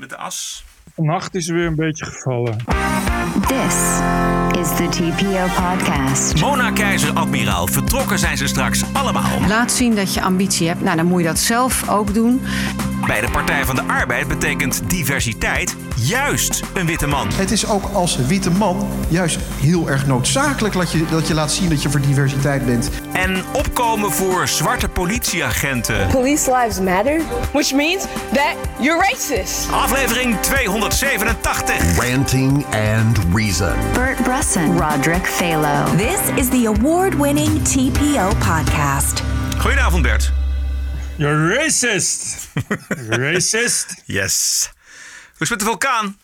met de as? Vannacht is er weer een beetje gevallen. This is the TPO podcast. Mona Keizer, admiraal. Vertrokken zijn ze straks allemaal. Laat zien dat je ambitie hebt. Nou, dan moet je dat zelf ook doen. Bij de Partij van de Arbeid betekent diversiteit juist een witte man. Het is ook als witte man juist heel erg noodzakelijk dat je, dat je laat zien dat je voor diversiteit bent. En opkomen voor zwarte politieagenten. Police lives matter, which means that you're racist. Aflevering 287. Ranting and Reason. Bert Bresson, Roderick Phalo. This is the award winning TPO podcast. Goedenavond Bert. You're racist. racist. Yes. Hoe is het met de vulkaan?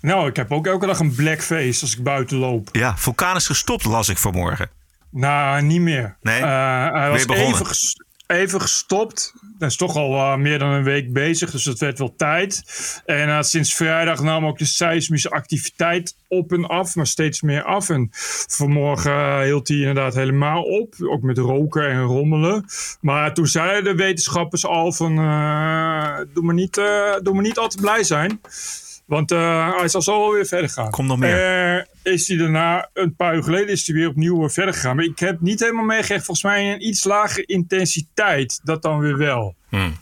Nou, ik heb ook elke dag een blackface als ik buiten loop. Ja, vulkaan is gestopt, las ik vanmorgen. Nou, niet meer. Nee? Eh, hij was even, even gestopt. Hij is toch al eh, meer dan een week bezig, dus het werd wel tijd. En eh, sinds vrijdag nam ook de seismische activiteit op en af, maar steeds meer af. En vanmorgen eh, hield hij inderdaad helemaal op, ook met roken en rommelen. Maar toen zeiden de wetenschappers al van, eh, doe, maar niet, eh, doe maar niet al te blij zijn. Want eh, hij zal zo wel weer verder gaan. Komt nog meer. Is hij daarna, een paar uur geleden, is hij weer opnieuw eh, verder gegaan. Maar ik heb niet helemaal meegekregen, volgens mij een iets lagere intensiteit. Dat dan weer wel. Hmm.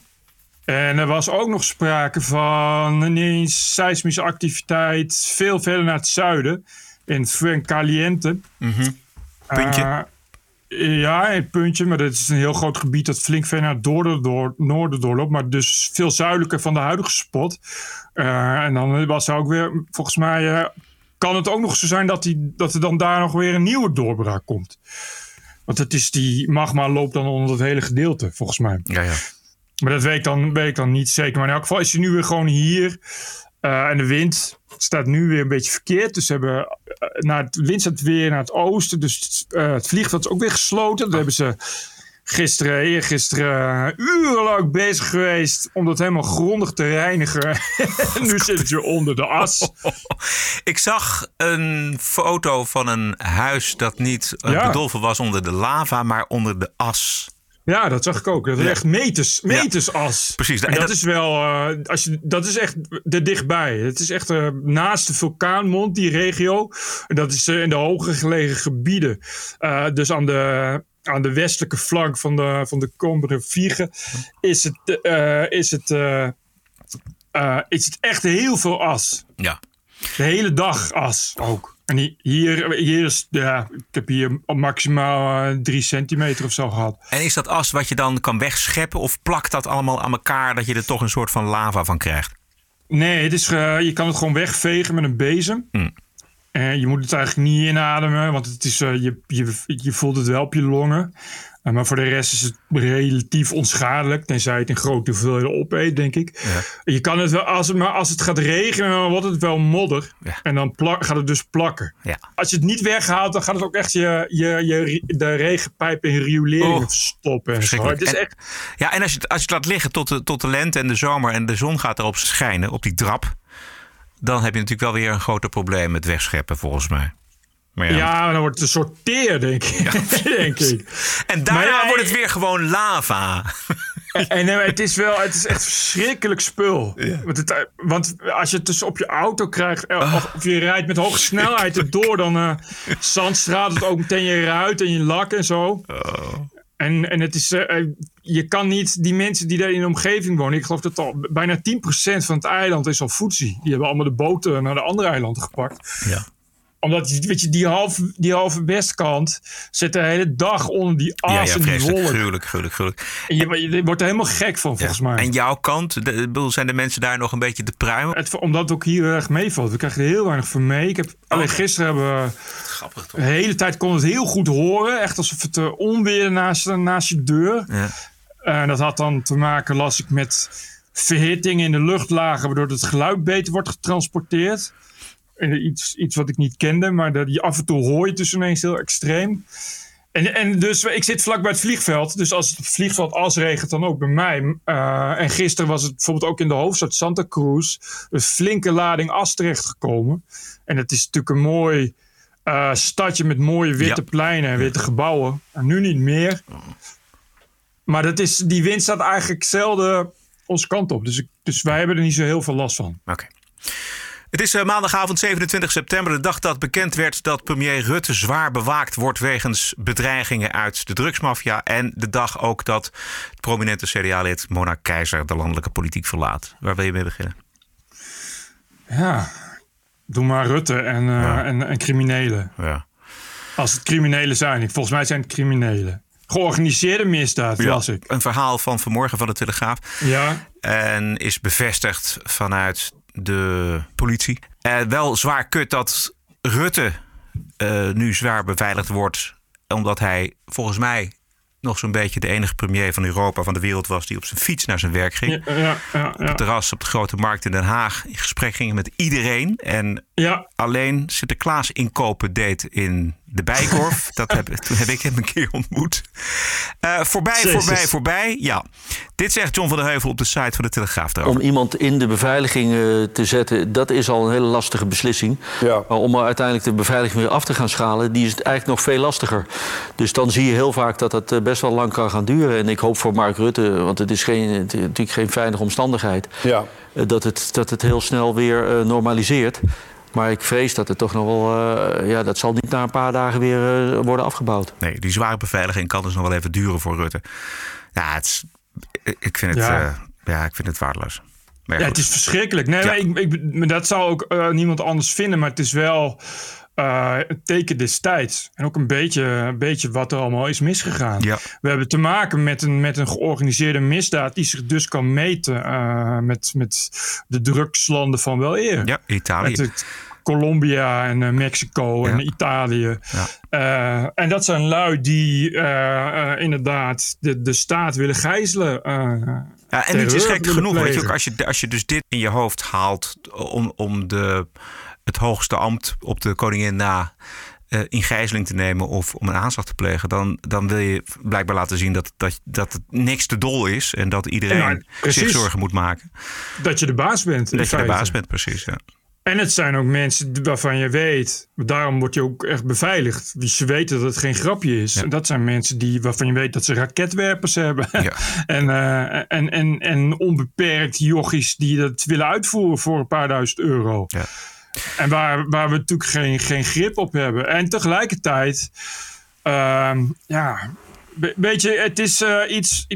En er was ook nog sprake van ineens seismische activiteit veel verder naar het zuiden. In Fuencaliente. Puntje. Eh, ja, een puntje, maar dat is een heel groot gebied dat flink ver naar het noorden, door, noorden doorloopt. Maar dus veel zuidelijker van de huidige spot. Eh, en dan was er ook weer, volgens mij, kan het ook nog zo zijn dat, die, dat er dan daar nog weer een nieuwe doorbraak komt. Want het is die magma loopt dan onder het hele gedeelte, volgens mij. Ja, ja. Maar dat weet ik dan, weet ik dan niet zeker. Maar in elk geval is hij nu weer gewoon hier. Eh, en de wind staat nu weer een beetje verkeerd. Dus ze hebben eh, naar het wind staat weer naar het oosten. Dus eh, het vliegveld is ook weer gesloten. Dat hebben ze gisteren, eergisteren uh, urenlang bezig geweest om dat helemaal grondig te reinigen. en nu zit het weer onder de as. Ik zag een foto van een huis dat niet eh, Ja. bedolven was onder de lava, maar onder de as. Ja, dat zag ik ook. Dat is echt meters, meters as. Precies. En dat, dat- is wel, eh, als je, dat is echt er dichtbij. Het is echt eh, naast de vulkaanmond, die regio. En dat is eh, in de hoger gelegen gebieden. Eh, dus aan de, aan de westelijke flank van de, van de Combere Vieren is het, eh, is, het, eh, eh, is het echt heel veel as. Ja. De hele dag as ook. En hi- hier, hier is, ja, ik heb hier maximaal drie centimeter of zo gehad. En is dat as wat je dan kan wegscheppen of plakt dat allemaal aan elkaar dat je er toch een soort van lava van krijgt? Nee, het is, je kan het gewoon wegvegen met een bezem. Hmm. En je moet het eigenlijk niet inademen, want het is, eh, je, je, je voelt het wel op je longen. Eh, maar voor de rest is het relatief onschadelijk, tenzij je het in grote hoeveelheden opeet, denk ik. Je kan het wel, als het, maar als het gaat regenen, dan wordt het wel modder. Ja. En dan plak, gaat het dus plakken. Ja. Als je het niet weghaalt, dan gaat het ook echt je, je, je, de regenpijp in rioleringen Oh, verstoppen. En zo. Het is En- echt, Ja, en als je, het- als je het laat liggen tot de, tot de lente en de zomer en de zon gaat erop schijnen, op die drap, dan heb je natuurlijk wel weer een groter probleem met wegscheppen, volgens mij. Maar ja. ja, dan wordt het een soort teer, denk ik. denk ik. En daarna ja, wordt het weer gewoon lava. En maar het is wel, het is echt verschrikkelijk spul. Want, het, want als je het dus op je auto krijgt, eh, of, of je rijdt met hoge snelheid erdoor, dan eh zandstraat het ook meteen je ruit en je lak en zo. En, en het is, eh, eh, je kan niet, die mensen die daar in de omgeving wonen, ik geloof dat al bijna 10% van het eiland is al voetzie. Die hebben allemaal de boten naar de andere eilanden gepakt. Ja. Omdat, weet je, die halve, die halve westkant zit de hele dag onder die as Ja, ja, en die wolk. Gruwelijk, gruwelijk, gruwelijk. En je, je wordt er helemaal gek van, volgens Ja. mij. En jouw kant, de, bedoel, zijn de mensen daar nog een beetje de pruimen? Het, omdat het ook hier erg meevalt. We krijgen er heel weinig van mee. Ik heb, alleen gisteren hebben we Grappig toch? de hele tijd kon het heel goed horen. Echt alsof het uh, onweer naast, naast je deur. Ja. En dat had dan te maken, las ik, met verhitting in de luchtlagen. Waardoor het geluid beter wordt getransporteerd. En iets, iets wat ik niet kende. Maar dat je af en toe hoor je dus ineens heel extreem. En, en dus ik zit vlak bij het vliegveld. Dus als het vliegveld als regent, dan ook bij mij. Eh, en gisteren was het bijvoorbeeld ook in de hoofdstad Santa Cruz. Een flinke lading as terechtgekomen. En het is natuurlijk een mooi eh, stadje met mooie witte Ja. pleinen en witte gebouwen. En nu niet meer. Maar dat is, die wind staat eigenlijk zelden onze kant op. Dus, ik, dus wij hebben er niet zo heel veel last van. Oké. Het is eh, maandagavond 27 september, de dag dat bekend werd dat premier Rutte zwaar bewaakt wordt wegens bedreigingen uit de drugsmafia. En de dag ook dat het prominente CDA-lid Mona Keizer de landelijke politiek verlaat. Waar wil je mee beginnen? Ja, doe maar Rutte en, uh, Ja. en, en criminelen. Ja. Als het criminelen zijn. Volgens mij zijn het criminelen. Georganiseerde misdaad, las ik. Een verhaal van vanmorgen van de Telegraaf. Ja, En is bevestigd vanuit de politie. Eh, wel zwaar kut dat Rutte eh, nu zwaar beveiligd wordt. Omdat hij volgens mij nog zo'n beetje de enige premier van Europa, van de wereld was. die op zijn fiets naar zijn werk ging. ja, ja, ja, Op het terras op de grote markt in Den Haag in gesprek ging met iedereen. En ja. alleen Sinterklaas inkopen deed in de Bijkorf. dat heb, toen heb ik hem een keer ontmoet. Eh, voorbij, Jezus. voorbij, voorbij. Ja, dit zegt John van der Heuvel op de site van de Telegraaf daarover. Om iemand in de beveiliging eh, te zetten, dat is al een hele lastige beslissing. Ja. Maar om er uiteindelijk de beveiliging weer af te gaan schalen, die is het eigenlijk nog veel lastiger. Dus dan zie je heel vaak dat dat eh, best wel lang kan gaan duren. En ik hoop voor Mark Rutte, want het is, geen, het is natuurlijk geen veilige omstandigheid, Ja. dat, het, dat het heel snel weer eh, normaliseert. Maar ik vrees dat het toch nog wel, eh, ja, dat zal niet na een paar dagen weer eh, worden afgebouwd. Nee, die zware beveiliging kan dus nog wel even duren voor Rutte. Ja, het is, ik, vind het, Ja. ja. ja, ik vind het waardeloos. Maar Ja, het is verschrikkelijk. Nee, ik, ik, maar dat zou ook eh, niemand anders vinden. Maar het is wel eh, een teken destijds. En ook een beetje, een beetje wat er allemaal is misgegaan. Ja. We hebben te maken met een, met een georganiseerde misdaad... die zich dus kan meten eh, met, met de drugslanden van wel eer. Ja, Italië. Het Colombia en eh, Mexico en Ja. Italië. Eh, en dat zijn lui die inderdaad de, de staat willen gijzelen. Ja, en niet is gek genoeg. Weet je, ook als, je, als je dus dit in je hoofd haalt om, om de, het hoogste ambt op de koningin na eh, in gijzeling te nemen of om een aanslag te plegen, dan, dan wil je blijkbaar laten zien dat, dat, dat het niks te dol is en dat iedereen zich zorgen moet maken. Dat je de baas bent. Dat je de baas bent, precies. Ja. En het zijn ook mensen waarvan je weet, daarom word je ook echt beveiligd. Ze weten dat het geen grapje is. Ja. En dat zijn mensen die, waarvan je weet dat ze raketwerpers hebben. Ja. en, eh, en, en, en onbeperkt jochies die dat willen uitvoeren voor een paar duizend euro. Ja. En waar, waar we natuurlijk geen, geen grip op hebben. En tegelijkertijd, ehm, ja, we- weet je, het is eh, iets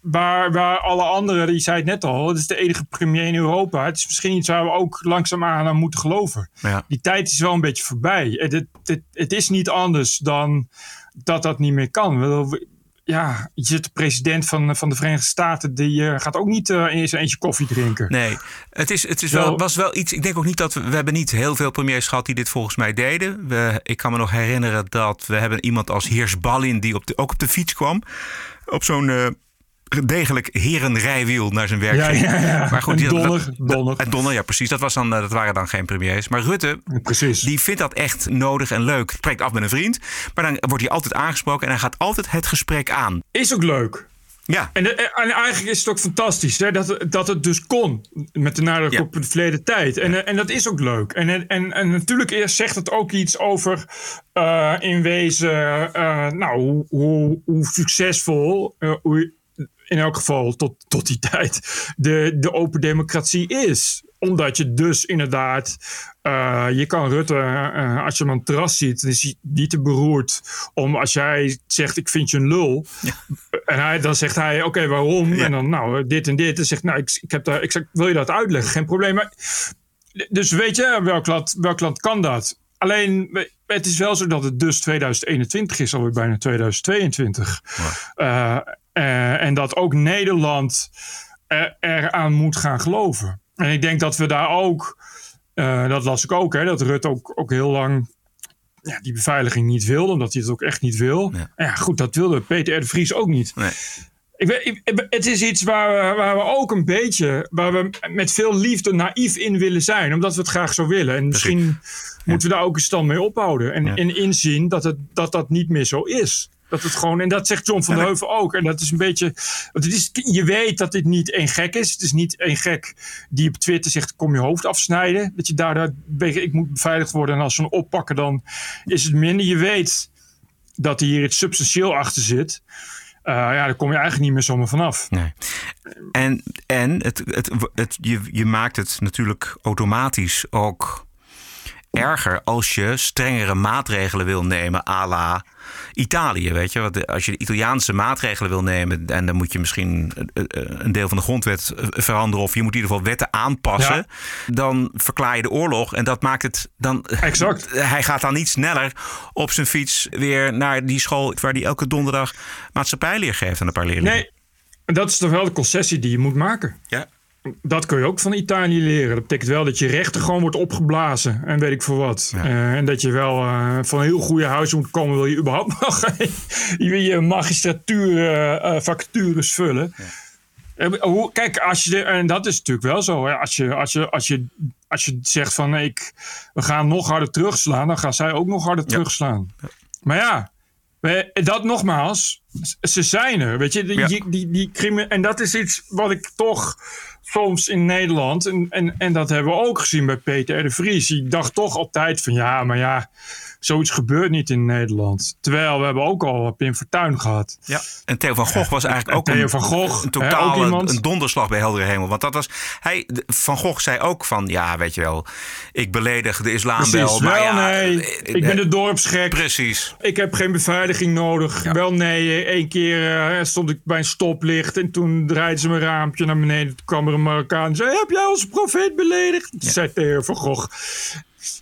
waar, waar alle anderen, die zei het net al, het is de enige premier in Europa. Het is misschien iets waar we ook langzaamaan aan moeten geloven. Ja. Die tijd is wel een beetje voorbij. Het, het, het, het is niet anders dan dat dat niet meer kan. Ja, je zit de president van, van de Verenigde Staten, die eh, gaat ook niet eh, in zijn eentje koffie drinken. Nee, het, is, het is Wel- wel, was wel iets. Ik denk ook niet dat we. We hebben niet heel veel premiers gehad die dit volgens mij deden. We, ik kan me nog herinneren dat we hebben iemand als Heers Ballin die op de, ook op de fiets kwam. Op zo'n eh, degelijk herenrijwiel naar zijn werk Ja, ja, ja. Maar goed, dat- donner, dat- donner. Een donner, ja precies. Dat, was dan, eh, dat waren dan geen premiers. Maar Rutte, Precies. die vindt dat echt nodig en leuk. Spreekt af met een vriend. Maar dan wordt hij altijd aangesproken en hij gaat altijd het gesprek aan. Is ook leuk. Ja, En, de- en eigenlijk is het ook fantastisch hè, dat, het- dat het dus kon. Met de nadruk Ja. op de verleden tijd. En, eh, en dat is ook leuk. En, en, en natuurlijk eerst zegt het ook iets over eh, in wezen eh, nou, hoe, hoe, hoe succesvol, eh, hoe, in elk geval tot, tot die tijd, de, de open democratie is. Omdat je dus inderdaad, eh, je kan Rutte, eh, als je hem aan het terras ziet, is hij niet te beroerd om als jij zegt ik vind je een lul. En hij, dan zegt hij, oké, waarom? Ja. En dan, nou, dit en dit. En zegt, nou, ik, ik, heb daar, ik zeg, wil je dat uitleggen? Geen probleem. Maar, dus weet je, welk land, welk land kan dat? Alleen, het is wel zo dat het dus 2021 is, alweer bijna 2022. Eh, eh, en dat ook Nederland er, eraan moet gaan geloven. En ik denk dat we daar ook, eh, dat las ik ook, hè, dat Rutte ook, ook heel lang ja, die beveiliging niet wilde, omdat hij het ook echt niet wil. Ja. Ja, goed, dat wilde Peter R. de Vries ook niet. nee. Ik weet, ik- het is iets waar we, waar we ook een beetje, waar we met veel liefde naïef in willen zijn, omdat we het graag zo willen. En misschien moeten we daar ook een stand mee ophouden en, en inzien dat, het, dat dat niet meer zo is. Dat het gewoon, en dat zegt John van Ja, der Heuvel ook. En dat is een beetje. Want het is, je weet dat dit niet één gek is. Het is niet één gek die op Twitter zegt: kom je hoofd afsnijden. Dat je daar, daar ik moet beveiligd worden. En als ze hem oppakken, dan is het minder. Je weet dat hier iets substantieel achter zit. Uh, ja, daar kom je eigenlijk niet meer zomaar vanaf. Nee. En, en het, het, het, je, je maakt het natuurlijk automatisch ook erger als je strengere maatregelen wil nemen à la Italië. Weet je, Want als je de Italiaanse maatregelen wil nemen, en dan moet je misschien een deel van de grondwet veranderen, of je moet in ieder geval wetten aanpassen, dan verklaar je de oorlog. En dat maakt het dan. Exact. Hij gaat dan niet sneller op zijn fiets weer naar die school waar hij elke donderdag maatschappijleer geeft aan een paar leerlingen. Nee, dat is toch wel de concessie die je moet maken. Ja. Dat kun je ook van Italië leren. Dat betekent wel dat je rechter gewoon wordt opgeblazen. En weet ik voor wat. Uh, en dat je wel uh, van een heel goede huis moet komen. Wil je überhaupt nog je, je magistratuur uh, vacatures vullen. Ja. Hoe, kijk, als je, en dat is natuurlijk wel zo. Hè, als, je, als, je, als, je, als je zegt van ik, we gaan nog harder terugslaan. Dan gaan zij ook nog harder ja. terugslaan. Maar ja, dat nogmaals, ze zijn er. Weet je, die, ja. die, die, die en dat is iets wat ik toch soms in Nederland, en, en, en dat hebben we ook gezien bij Peter R. de Vries, die dacht toch altijd van ja, maar ja, zoiets gebeurt niet in Nederland. Terwijl we hebben ook al Pim Fortuyn gehad. Ja, en Theo van Gogh was eigenlijk ook Theo van Gogh, een totaal een, een donderslag bij heldere hemel. Want dat was, hij, Van Gogh zei ook van, ja, weet je wel, ik beledig de islam Precies, wel. Maar wel ja, nee, eh, ik ben de dorpsgek. Precies. Ik heb geen beveiliging nodig. Ja. Wel nee, één keer uh, stond ik bij een stoplicht en toen draaide ze mijn raampje naar beneden. Toen kwam er een Marokkaan en zei, heb jij onze profeet beledigd? Toen zei Theo van Gogh,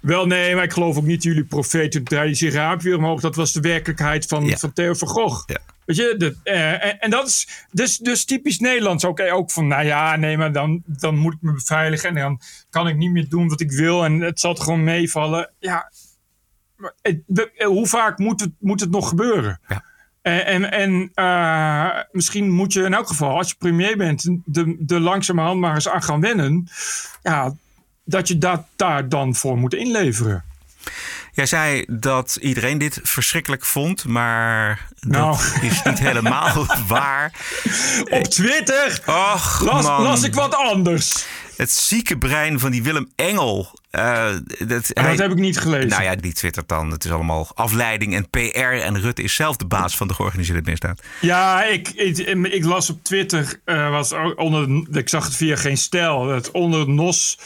wel nee, maar ik geloof ook niet jullie profeet. Toen draaide zich weer omhoog. Dat was de werkelijkheid van, Ja. van Theo van Gogh. Ja. Weet je, eh, en, en dat is dus, dus typisch Nederlands. Ook, ook van, nou ja, nee, maar dan, dan moet ik me beveiligen. En dan kan ik niet meer doen wat ik wil. En het zal gewoon meevallen. Ja, maar het- we- hoe vaak moet het, moet het nog gebeuren? Ja. En, en, en eh, misschien moet je in elk geval, als je premier bent, de, de langzamerhand maar eens aan gaan wennen. Ja, dat je dat daar dan voor moet inleveren. Jij zei dat iedereen dit verschrikkelijk vond, maar Nou. dat is niet helemaal waar. Op Twitter Och, las, las ik wat anders. Het zieke brein van die Willem Engel. eh, dat, Maar hij- dat heb ik niet gelezen. Nou ja, die twittert dan. Het is allemaal afleiding en PR. En Rutte is zelf de baas van de georganiseerde misdaad. Ja, ik, ik, ik las op Twitter, eh, was onder, ik zag het via geen stijl. Dat onder het NOS,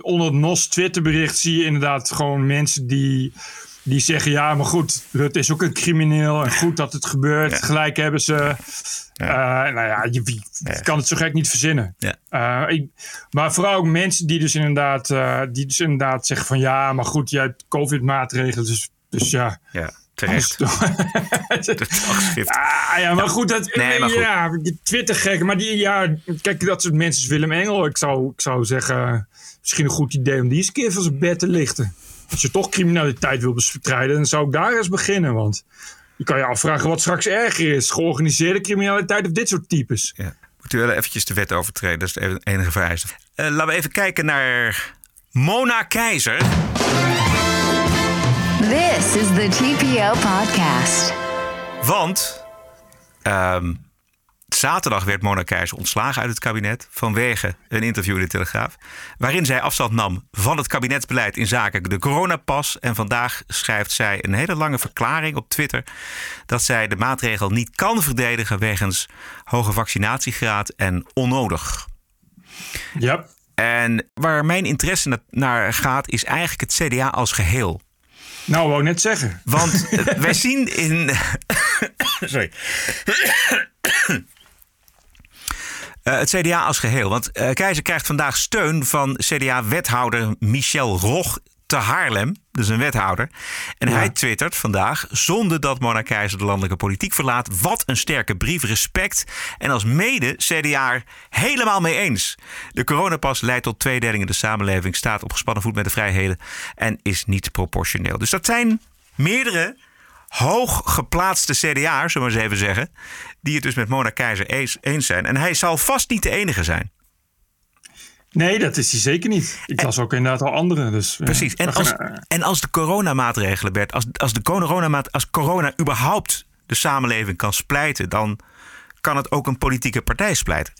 onder het NOS Twitterbericht zie je inderdaad gewoon mensen die, die zeggen: ja, maar goed, Rutte is ook een crimineel en goed dat het gebeurt. Gelijk hebben ze. Eh, nou ja, je, kan het zo gek niet verzinnen. Eh, ik, maar vooral ook mensen die dus inderdaad, eh, die dus inderdaad zeggen van ja, maar goed, jij hebt COVID-maatregelen, dus, dus ja. Ja, terecht. Afschrift. Ah, ja, maar goed, dat, Nee, maar goed. ja, Twitter gek, maar die, ja, kijk, dat soort mensen is Willem Engel. Ik zou, ik zou zeggen, misschien een goed idee om die eens een keer van zijn bed te lichten. Als je toch criminaliteit wil bestrijden, dan zou ik daar eens beginnen, want je kan je afvragen wat straks erger is, georganiseerde criminaliteit of dit soort types. Ja. Moet u wel eventjes de wet overtreden. Dat is de enige vereiste. Eh, laten we even kijken naar Mona Keizer. This is the TPO podcast. Want ehm, zaterdag werd Mona Keizer ontslagen uit het kabinet vanwege een interview in de Telegraaf. Waarin zij afstand nam van het kabinetsbeleid in zaken de coronapas. En vandaag schrijft zij een hele lange verklaring op Twitter dat zij de maatregel niet kan verdedigen wegens hoge vaccinatiegraad en onnodig. Ja, En waar mijn interesse na- naar gaat, is eigenlijk het CDA als geheel. nou wou ik net zeggen. Want eh, wij zien in. Sorry. Eh, het CDA als geheel. Want eh, Keizer krijgt vandaag steun van CDA-wethouder Michel Rog te Haarlem. Dus een wethouder. En hij twittert vandaag, zonder dat Mona Keizer de landelijke politiek verlaat... wat een sterke brief, respect. En als mede CDA helemaal mee eens. De coronapas leidt tot tweedeling in de samenleving... staat op gespannen voet met de vrijheden en is niet proportioneel. Dus dat zijn meerdere hoog geplaatste CDA'ers, zullen we eens even zeggen... die het dus met Mona Keizer eens, zijn. En hij zal vast niet de enige zijn. Nee, dat is hij zeker niet. Ik las ook inderdaad al anderen. Dus, ja. Precies. En als, eh, en als de coronamaatregelen, Bert, als, als, de coronamaat, als corona überhaupt de samenleving kan splijten, dan kan het ook een politieke partij splijten.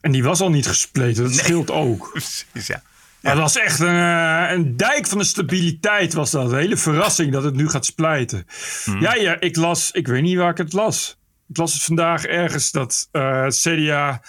En die was al niet gespleten, dat scheelt ook. Precies, ja. Dat was echt een, eh, een dijk van de stabiliteit was dat. Een hele verrassing dat het nu gaat splijten. Hmm. Ja, ja, ik las, ik weet niet waar ik het las. Ik las het vandaag ergens dat uh, het CDA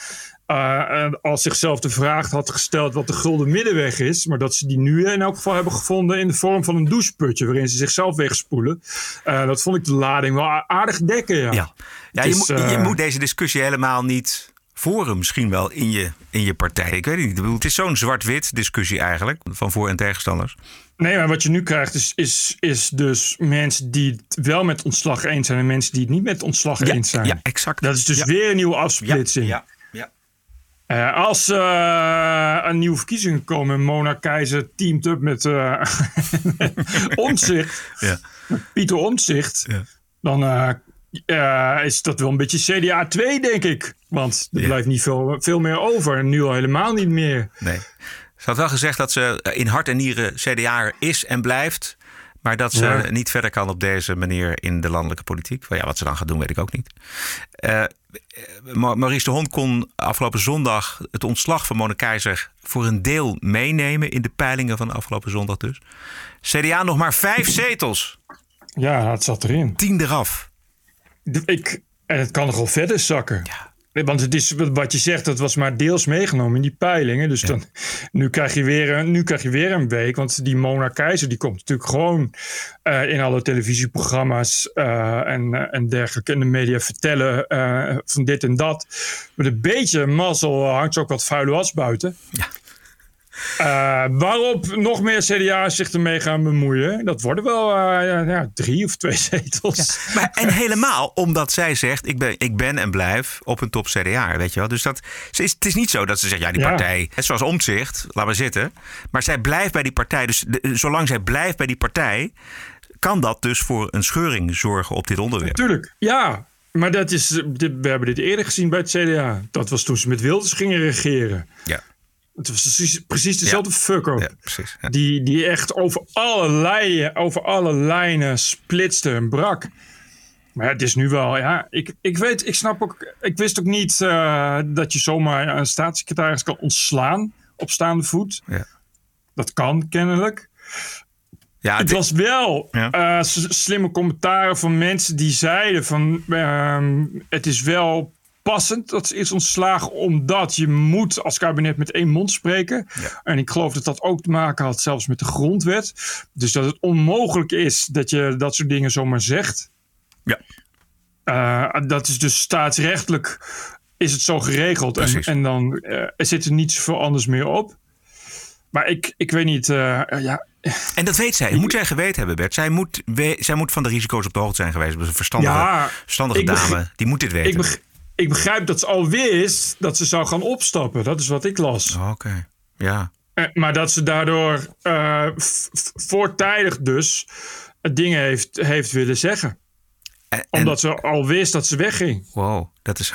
uh, als zichzelf de vraag had gesteld wat de gulden middenweg is. Maar dat ze die nu in elk geval hebben gevonden in de vorm van een doucheputje. Waarin ze zichzelf wegspoelen. Uh, dat vond ik de lading wel aardig dekken. Ja, ja. ja je, is, je moet deze discussie helemaal niet voeren. Misschien wel in je, in je partij. Ik weet het niet. Het is zo'n zwart-wit discussie eigenlijk. Van voor- en tegenstanders. Nee, maar wat je nu krijgt is, is, is dus mensen die het wel met ontslag eens zijn. En mensen die het niet met ontslag ja, eens zijn. Ja, exact. Dat is dus weer een nieuwe afsplitsing. ja. ja. Uh, als uh, een nieuwe verkiezingen komen en Mona Keizer teamt up met uh, Omtzigt, ja. Pieter Omtzigt, ja. is dat wel een beetje CDA 2, denk ik. Want er Ja. blijft niet veel, veel meer over. En nu al helemaal niet meer. Nee. Ze had wel gezegd dat ze in hart en nieren CDA is en blijft. Maar dat ze Ja. niet verder kan op deze manier in de landelijke politiek. Ja, wat ze dan gaat doen, weet ik ook niet. Ma- Maurice de Hond kon afgelopen zondag het ontslag van Mona Keizer voor een deel meenemen in de peilingen van afgelopen zondag dus. CDA nog maar vijf zetels. Ja, het zat erin. Tien eraf. Ik, en het kan nogal verder zakken. Ja. Want het is wat je zegt, dat was maar deels meegenomen in die peilingen. Dus dan, nu, krijg je weer, een- nu krijg je weer een week. Want die Mona Keizer die komt natuurlijk gewoon eh, in alle televisieprogramma's eh, en, eh, en dergelijke. In de media vertellen van dit en dat. Met een beetje mazzel hangt ze ook wat vuile was buiten. Ja. Eh, waarop nog meer CDA's zich ermee gaan bemoeien. Dat worden wel eh, ja, drie of twee zetels. Maar, en helemaal omdat zij zegt: ik ben, ik ben en blijf op een top CDA. Weet je wel? Dus dat, ze is, het is niet zo dat ze zegt: ja, die Ja. partij, net zoals omzicht, laat maar zitten. Maar zij blijft bij die partij. Dus de- zolang zij blijft bij die partij, kan dat dus voor een scheuring zorgen op dit onderwerp. Tuurlijk, ja. Maar dat is, we hebben dit eerder gezien bij het CDA. Dat was toen ze met Wilders gingen regeren. Ja, Het was precies, dezelfde fuck-up. ja precies. Ja. Die, die echt over alle, lijnen, over alle lijnen splitste en brak. Maar het is nu wel, ja. Ik, ik weet, ik snap ook. Ik wist ook niet eh, dat je zomaar een staatssecretaris kan ontslaan op staande voet. Ja. Dat kan kennelijk. Ja, Het was wel Ja. eh, slimme commentaren van mensen die zeiden van ehm, het is wel passend dat ze is ontslagen omdat je moet als kabinet met één mond spreken. Ja. En ik geloof dat dat ook te maken had zelfs met de grondwet. Dus dat het onmogelijk is dat je dat soort dingen zomaar zegt. Ja. Eh, dat is dus staatsrechtelijk is het zo geregeld. En, en dan er zit er niet zoveel anders meer op. Maar ik, ik weet niet, eh, ja, En dat weet zij. Dat moet zij geweten hebben, Bert. Zij moet, we- zij moet van de risico's op de hoogte zijn geweest. Een verstandige, Ja, verstandige dame. Die moet dit weten. Ik, ik begrijp dat ze al wist dat ze zou gaan opstappen. Dat is wat ik las. Oh, Oké, ja. Eh, Maar dat ze daardoor eh, voortijdig dus eh, dingen heeft, heeft willen zeggen. En, en- Omdat ze al wist dat ze wegging. Wow, dat is.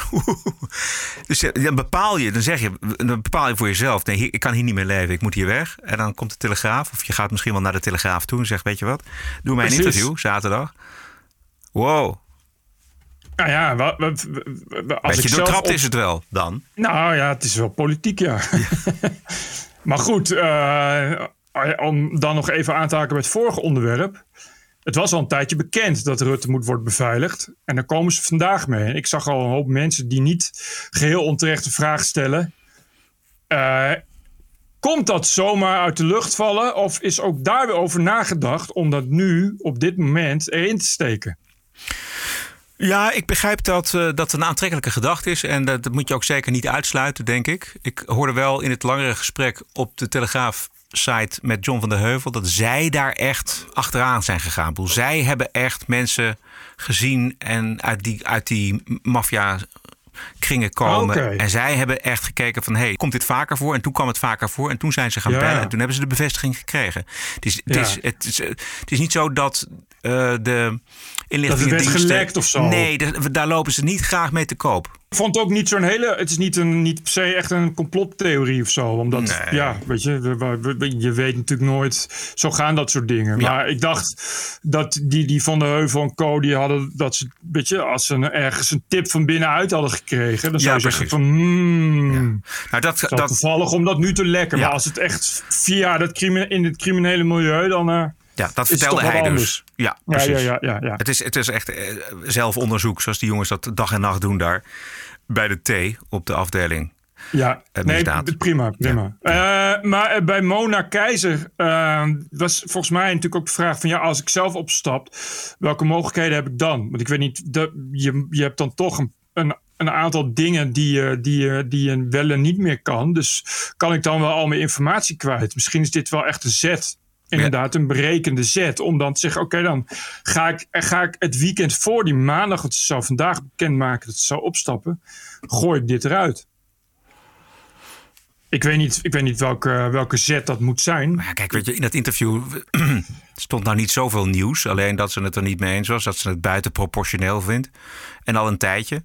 dus dan bepaal je, dan zeg je, dan bepaal je voor jezelf: nee, ik kan hier niet meer leven, ik moet hier weg. En dan komt de telegraaf, of je gaat misschien wel naar de telegraaf toe en zegt: Weet je wat, doe mij een Precies. interview zaterdag. Wow, Nou ja, wa- wa- wa- wa- als beetje ik zelf doortrapt op- is het wel dan. Nou ja, het is wel politiek, ja. maar goed, eh, om dan nog even aan te haken bij het vorige onderwerp. Het was al een tijdje bekend dat Rutte moet worden beveiligd. En daar komen ze vandaag mee. Ik zag al een hoop mensen die niet geheel onterecht de vraag stellen. eh, komt dat zomaar uit de lucht vallen? Of is ook daar weer over nagedacht om dat nu op dit moment erin te steken? Ja, ik begrijp dat eh, dat een aantrekkelijke gedachte is. En dat, dat moet je ook zeker niet uitsluiten, denk ik. Ik hoorde wel in het langere gesprek op de Telegraaf-site met John van der Heuvel... dat zij daar echt achteraan zijn gegaan. Ik bedoel, zij hebben echt mensen gezien en uit die, uit die maffia kringen komen. En zij hebben echt gekeken van, hey, komt dit vaker voor? En toen kwam het vaker voor en toen zijn ze gaan Ja. bellen. En toen hebben ze de bevestiging gekregen. Het is, het Ja. is, het is, het is niet zo dat eh, de Dat gelekt of zo? Nee, daar- lopen ze niet graag mee te koop. Ik vond het ook niet zo'n hele. Het is niet, een, niet per se echt een complottheorie of zo. Omdat, Nee. ja, weet je, je weet natuurlijk nooit. Zo gaan dat soort dingen. Ja. Maar ik dacht dat die, die van de Heuvel en Co. die hadden dat ze, weet je, als ze een- ergens een tip van binnenuit hadden gekregen, dan zou Ja, je zeggen van, hmm, Nou, dat, dat, toevallig om dat nu te lekken. Ja. Maar als het echt via dat in het criminele milieu, dan. eh, Ja, dat vertelde hij dus. anders. Ja, Ja, precies. ja, ja, ja, ja. Het, is, het is echt eh, zelfonderzoek, zoals die jongens dat dag en nacht doen daar. Bij de T op de afdeling. Ja, Eh, nee, prima, prima. Eh, maar bij Mona Keizer was volgens mij natuurlijk ook de vraag van... ja, als ik zelf opstap, welke mogelijkheden heb ik dan? Want ik weet niet, de, je, je hebt dan toch een, een, een aantal dingen die je, die, je, die je wel en niet meer kan. Dus kan ik dan wel al mijn informatie kwijt? Misschien is dit wel echt een zet. Inderdaad, een berekende zet. Om dan te zeggen, oké, dan ga ik, ga ik het weekend voor die maandag... want ze zou vandaag bekendmaken dat ze zou opstappen... gooi ik dit eruit. Ik weet niet, ik weet niet welke, welke zet dat moet zijn. Maar kijk, weet je, in dat interview stond nou niet zoveel nieuws. Alleen dat ze het er niet mee eens was. Dat ze het buitenproportioneel vindt. En al een tijdje.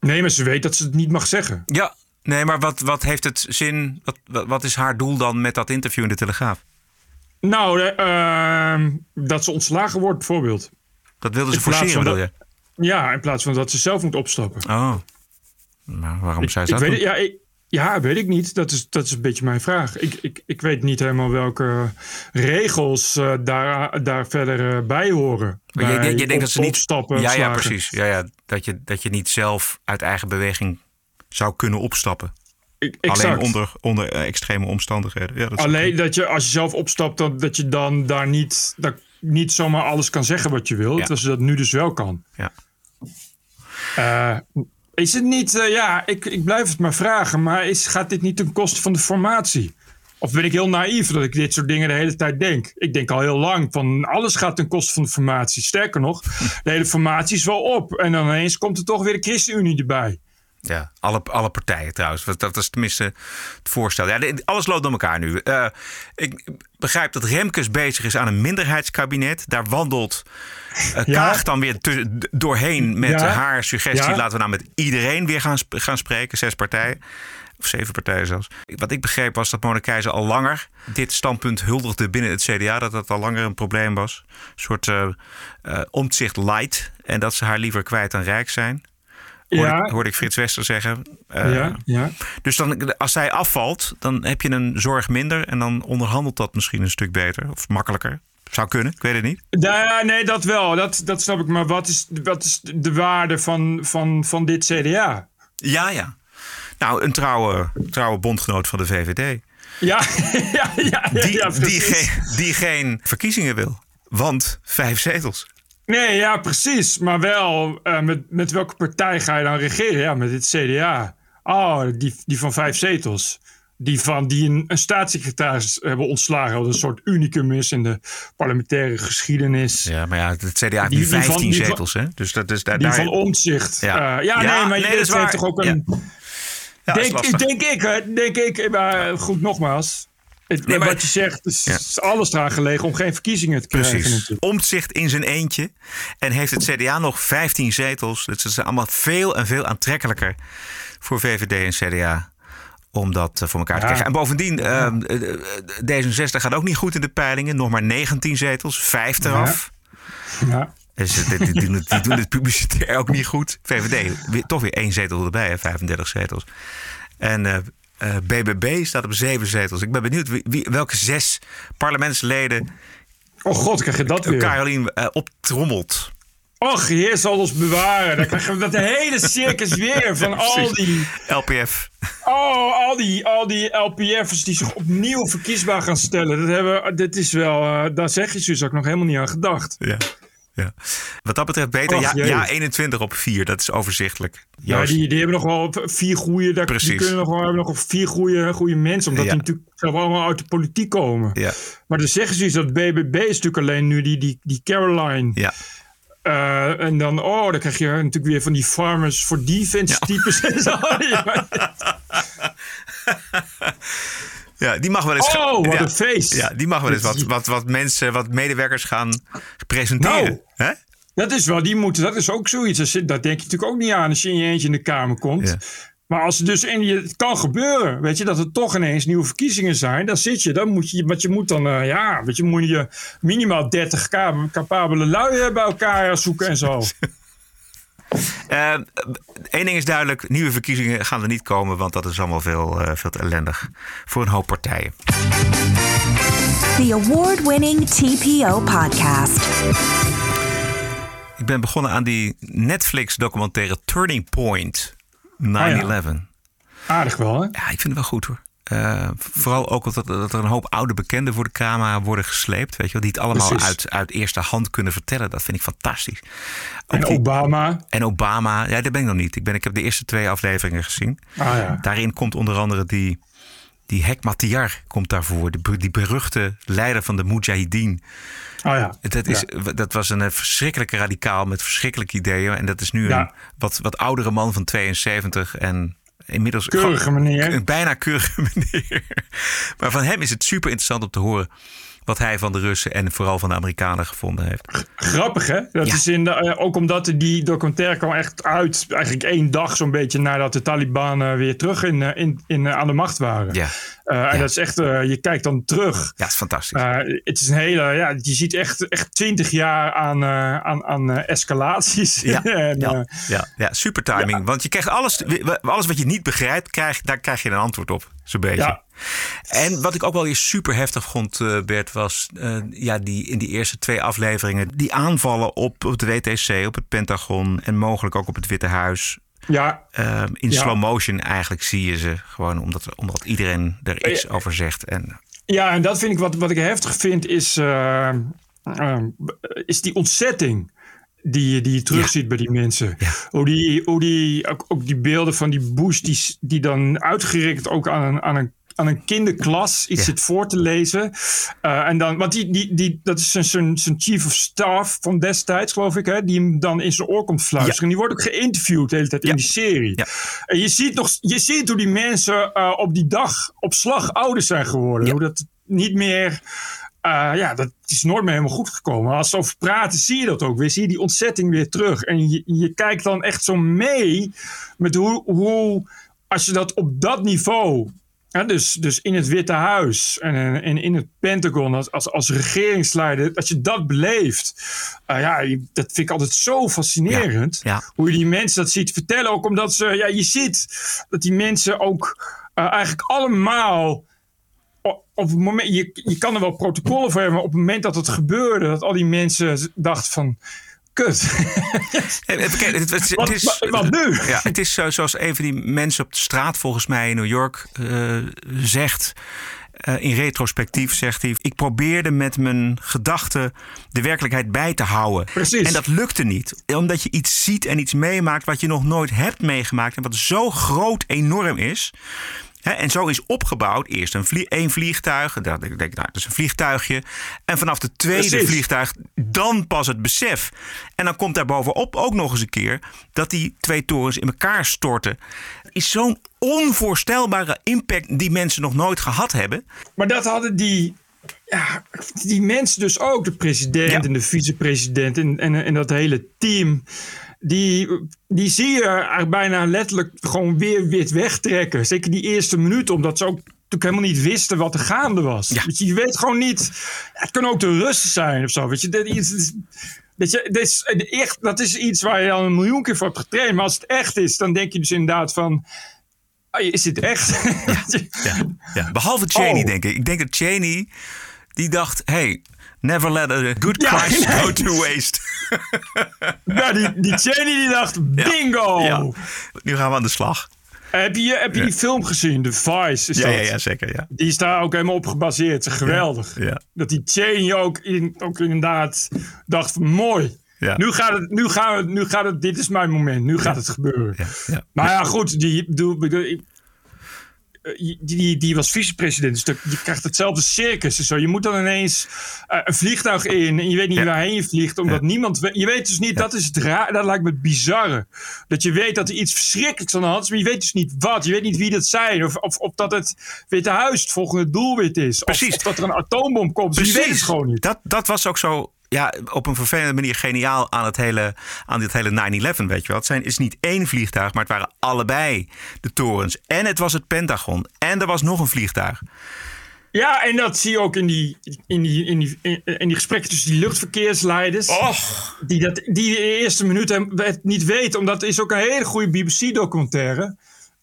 Nee, maar ze weet dat ze het niet mag zeggen. Ja, nee, maar wat, wat heeft het zin? Wat, wat is haar doel dan met dat interview in de Telegraaf? Nou, eh, ehm, dat ze ontslagen wordt bijvoorbeeld. Dat wilden ze In plaats forceren, bedoel je? Ja, in plaats van dat ze zelf moet opstappen. Oh. Nou, waarom zou ze ik dat weet, ja, ik, ja, weet ik niet. Dat is, dat is een beetje mijn vraag. Ik, ik, ik weet niet helemaal welke regels eh, daar, daar verder eh, bij horen. Maar je, Bij je, je denkt dat ze niet... opstappen, ja, ja, precies. Ja, ja, dat, je, dat je niet zelf uit eigen beweging zou kunnen opstappen. Exact. Alleen onder, onder eh, extreme omstandigheden. Ja, dat Alleen dat je als je zelf opstapt, dat, dat je dan daar niet, dat niet zomaar alles kan zeggen wat je wil. Ja. Dat ze dat nu dus wel kan. Ja. Eh, is het niet, eh, ja, ik, ik blijf het maar vragen, maar is, gaat dit niet ten koste van de formatie? Of ben ik heel naïef dat ik dit soort dingen de hele tijd denk? Ik denk al heel lang van alles gaat ten koste van de formatie. Sterker nog, de hele formatie is wel op. En dan ineens komt er toch weer de ChristenUnie erbij. Ja, alle, alle partijen trouwens. Dat- Dat is tenminste het voorstel. Ja, alles loopt door elkaar nu. Eh, ik begrijp dat Remkes bezig is aan een minderheidskabinet. Daar wandelt uh, Ja. Kaag dan weer doorheen met Ja. haar suggestie. Ja. Laten we nou met iedereen weer gaan, sp- gaan spreken. Zes partijen. Of zeven partijen zelfs. Wat ik begreep was dat Mona Keizer al langer dit standpunt huldigde binnen het CDA. Dat dat al langer een probleem was. Een soort eh eh, omzicht light. En dat ze haar liever kwijt dan rijk zijn. Hoorde, Ja. ik, hoorde ik Frits Wester zeggen. Eh, ja, ja. Dus dan, als zij afvalt, dan heb je een zorg minder. En dan onderhandelt dat misschien een stuk beter. Of makkelijker. Zou kunnen, ik weet het niet. Ja, nee, dat wel. Dat, dat snap ik. Maar wat is, wat is de waarde van, van, van dit CDA? Ja, ja. Nou, een trouwe, trouwe bondgenoot van de VVD. Ja, ja, ja. Die, ja, die, geen, die geen verkiezingen wil. Want vijf zetels. Nee, ja, precies. Maar wel, eh, met, met welke partij ga je dan regeren? Ja, met het CDA. Oh, die, die van vijf zetels. Die van die een, een staatssecretaris hebben ontslagen. Wat een soort unicum is in de parlementaire geschiedenis. Ja, maar ja, het CDA heeft Die- nu die van- 15 die van- zetels. Hè? Dus dat is daar. Die daar van Omtzigt. Ja. Ja, ja, Ja, nee, maar nee, waar. heeft toch ook een... Ja, denk, denk ik, denk ik. Maar goed, nogmaals. Het, Nee, maar- wat je zegt, is, Ja. alles eraan gelegen om geen verkiezingen te krijgen. Precies. Omtzigt in zijn eentje. En heeft het CDA nog 15 zetels. Dus het is allemaal veel en veel aantrekkelijker voor VVD en CDA. Om dat eh, voor elkaar te krijgen. En bovendien, ehm, eh, eh, D66 gaat ook niet goed in de peilingen. Nog maar 19 zetels, 5 eraf. Ja. Dus die, die, doen het, die doen het publicitair ook niet goed. VVD, toch weer één zetel erbij, hè, 35 zetels. En eh, BBB staat op zeven zetels. Ik ben benieuwd wie, wie- welke zes parlementsleden Oh god, krijg je dat weer. Carolien eh, optrommelt. Och, heer zal ons bewaren. Dan krijgen we dat hele circus weer van al die, LPF. oh, al die, al die LPF'ers die zich opnieuw verkiesbaar gaan stellen. Dat hebben, dit is wel, eh, daar zeg je dus ook nog helemaal niet aan gedacht. Ja. Ja. Wat dat betreft beter. Ja, ja, 21 op 4. Dat is overzichtelijk. Ja, die, die hebben nog wel vier goede, daar, die Precies. kunnen nog wel, hebben nog vier goede, goede mensen. Omdat Ja. die natuurlijk zelf allemaal uit de politiek komen. Ja. Maar dan zeggen ze iets dat BBB is natuurlijk alleen nu die, die, die Caroline. Ja. Eh, en dan, oh, dan krijg je natuurlijk weer van die farmers voor defense types en zo. ja, die mag wel eens. Oh, wat ja. een feest. Ja, die mag wel eens wat, wat, wat mensen, wat medewerkers gaan presenteren. Nou. Hè? Dat is wel, die moeten, dat is ook zoiets. Dat denk je natuurlijk ook niet aan als je in je eentje in de Kamer komt. Ja. Maar als het dus in je, het kan gebeuren, weet je, dat er toch ineens nieuwe verkiezingen zijn, dan zit je, dan moet je, wat je moet dan, eh, ja, weet je, moet je minimaal 30 ka- capabele lui eh, bij elkaar zoeken en zo. Eén ding is duidelijk: nieuwe verkiezingen gaan er niet komen, want dat is allemaal veel, eh, veel te ellendig voor een hoop partijen. the award winning TPO podcast. Ik ben begonnen aan die Netflix-documentaire Turning Point 9-11. Aardig wel, hè? Ja, ik vind het wel goed hoor. Uh, vooral ook dat, dat, er een hoop oude bekenden voor de camera worden gesleept. Weet je wel, die het allemaal uit, uit eerste hand kunnen vertellen. Dat vind ik fantastisch. Ook en die, Obama. En Obama. Ja, daar ben ik nog niet. Ik, ben, ik heb de eerste twee afleveringen gezien. Ah, ja. Daarin komt onder andere die, die Hek Matyar komt daarvoor. Die, die beruchte leider van de Mujahideen. Oh ja. Dat, is, ja. dat was een verschrikkelijke radicaal met verschrikkelijke ideeën. En dat is nu een wat, wat oudere man van 72. En inmiddels. Keurige meneer. Een bijna keurige meneer. Maar van hem is het super interessant om te horen wat hij van de Russen en vooral van de Amerikanen gevonden heeft. Grappig hè? Dat is in de, ook omdat die documentaire kwam echt uit, eigenlijk één dag zo'n beetje nadat de Taliban weer terug in, in, in, aan de macht waren. Ja. Uh, en dat is echt, uh, je kijkt dan terug. Ja, het is fantastisch. Uh, het is een hele, ja, je ziet echt, echt twintig jaar aan, aan, aan escalaties. Ja, en, ja, ja, ja, super timing. Want je krijgt alles, alles wat je niet begrijpt, krijg, daar krijg je een antwoord op. Zo'n beetje. Ja. En wat ik ook wel weer super heftig vond, Bert, was ja, die, in die eerste twee afleveringen... die aanvallen op, op de WTC, op het Pentagon en mogelijk ook op het Witte Huis... Ja. Uh, in ja. slow motion eigenlijk zie je ze gewoon omdat, omdat iedereen er iets over zegt. En... Ja, en dat vind ik wat, wat ik heftig vind is, uh, is die ontzetting die, die je terugziet ja. bij die mensen. Ja. Hoe die, hoe die, ook, ook die beelden van die Bush die, die dan uitgerekend ook aan een, aan een aan een kinderklas iets Ja. zit voor te lezen. Uh, en dan, want die, die, die, dat is zijn, chief of staff van destijds, geloof ik, hè, die hem dan in zijn oor komt fluisteren. En die wordt ook geïnterviewd de hele tijd in die serie. Ja. En je ziet, nog, je ziet hoe die mensen uh, op die dag op slag ouder zijn geworden. Hoe dat niet meer. Uh, ja, dat is nooit meer helemaal goed gekomen. Als ze over praten, zie je dat ook weer. Zie je die ontzetting weer terug. En je, je kijkt dan echt zo mee met hoe, hoe als je dat op dat niveau ja, dus, dus in het Witte Huis en, en in het Pentagon als, als, als regeringsleider, als je dat beleeft, uh, ja, dat vind ik altijd zo fascinerend. Ja, ja. Hoe je die mensen dat ziet vertellen. Ook omdat ze, ja, je ziet dat die mensen ook uh, eigenlijk allemaal. Op het moment, je, je kan er wel protocollen voor hebben, maar op het moment dat het gebeurde, dat al die mensen dachten van. Kut. wat, nu? Ja, het is zo, zoals een van die mensen op de straat volgens mij in New York uh, zegt. Uh, in retrospectief zegt hij: Ik probeerde met mijn gedachten de werkelijkheid bij te houden. Precies. En dat lukte niet. Omdat je iets ziet en iets meemaakt wat je nog nooit hebt meegemaakt. En wat zo groot, enorm is. He, en zo is opgebouwd eerst een vlie één vliegtuig. Denk ik, nou, dat is een vliegtuigje. En vanaf de tweede Precies. vliegtuig dan pas het besef. En dan komt daar bovenop ook nog eens een keer dat die twee torens in elkaar storten. Is zo'n onvoorstelbare impact die mensen nog nooit gehad hebben. Maar dat hadden die, ja, die mensen dus ook. De president Ja. en de vicepresident en, en, en dat hele team. Die, die zie je eigenlijk bijna letterlijk gewoon weer wit wegtrekken. Zeker die eerste minuut, omdat ze ook natuurlijk helemaal niet wisten wat er gaande was. Ja. Weet je, je weet gewoon niet. Het kunnen ook de Russen zijn of zo. Weet je, dat is, dat, je, dat, is, echt, dat is iets waar je al een miljoen keer voor hebt getraind. Maar als het echt is, dan denk je dus inderdaad van. ah, Is dit echt? Ja, ja. Behalve Cheney, Oh. denk ik. Ik denk dat Cheney die dacht: hey, never let a good Ja, Christ nee. go to waste. Ja, die, die Cheney die dacht, bingo! Ja. Nu gaan we aan de slag. Heb je, heb je die film gezien? The Vice is Ja, dat? ja, ja, zeker. Ja. Die is daar ook helemaal op gebaseerd. Geweldig. Ja. Dat die Cheney ook, in, ook inderdaad dacht mooi. Ja. Nu gaat het, nu gaan we, nu gaat het, dit is mijn moment. Nu gaat het gebeuren. Ja, ja. Maar ja, goed. Die, eh, die, die, die was vicepresident. Dus je krijgt hetzelfde circus. en Zo. Je moet dan ineens eh, een vliegtuig in. En je weet niet Ja. waarheen je vliegt. Omdat Ja. niemand... Je weet dus niet... Dat is het raar. Dat lijkt me het bizarre. Dat je weet dat er iets verschrikkelijks aan de hand is. Maar je weet dus niet wat. Je weet niet wie dat zijn. Of, of, of dat het Witte Huis het volgende doelwit is. Of- Precies. Of, dat er een atoombom komt. Dus je weet het gewoon niet. Dat, dat was ook zo ja, op een vervelende manier geniaal aan, het hele, aan dit hele 9-11, weet je wel. Het zijn, is niet één vliegtuig, maar het waren allebei de torens. En het was het Pentagon. En er was nog een vliegtuig. Ja, en dat zie je ook in die, in die, in die, in, die gesprekken tussen die luchtverkeersleiders. Och, Die, dat, die de eerste het niet weten. Omdat er is ook een hele goede BBC-documentaire.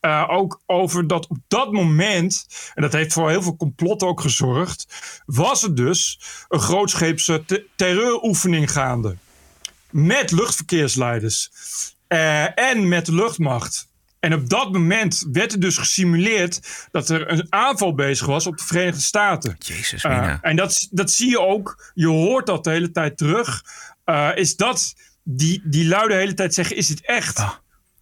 Eh, ook over dat op dat moment, en dat heeft voor heel veel complot ook gezorgd, was er dus een grootscheepse te- terreuroefening gaande. Met luchtverkeersleiders eh, en met de luchtmacht. En op dat moment werd er dus gesimuleerd dat er een aanval bezig was op de Verenigde Staten. Jezus, Uh, Mina. en dat, dat zie je ook. Je hoort dat de hele tijd terug. Is dat die, die lui de hele tijd zeggen: is het echt? Ah.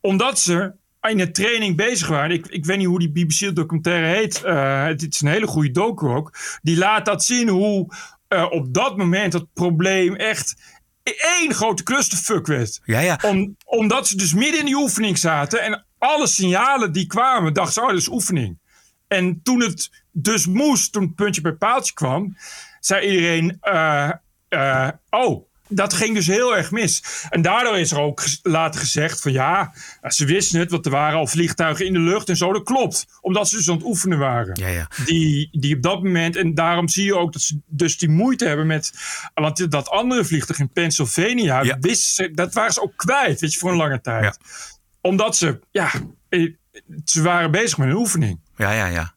Omdat ze in de training bezig waren. Ik, ik weet niet hoe die BBC-documentaire heet. Uh, het is een hele goede docu ook. Die laat dat zien hoe uh, op dat moment dat probleem echt één grote clusterfuck werd. Ja, ja. Om, omdat ze dus midden in die oefening zaten. En alle signalen die kwamen, dachten ze: oh, dat is oefening. En toen het dus moest, toen het puntje bij paaltje kwam, zei iedereen: uh, Oh, dat ging dus heel erg mis. En daardoor is er ook later gezegd: van ja, ze wisten het, want er waren al vliegtuigen in de lucht en zo. Dat klopt, omdat ze dus aan het oefenen waren. Ja, ja. Die, die op dat moment, en daarom zie je ook dat ze dus die moeite hebben met. Want dat andere vliegtuig in Pennsylvania, Ja. wisten dat waren ze ook kwijt, weet je, voor een lange tijd. Omdat ze, ja, eh, ze waren bezig met een oefening. Ja, ja, ja.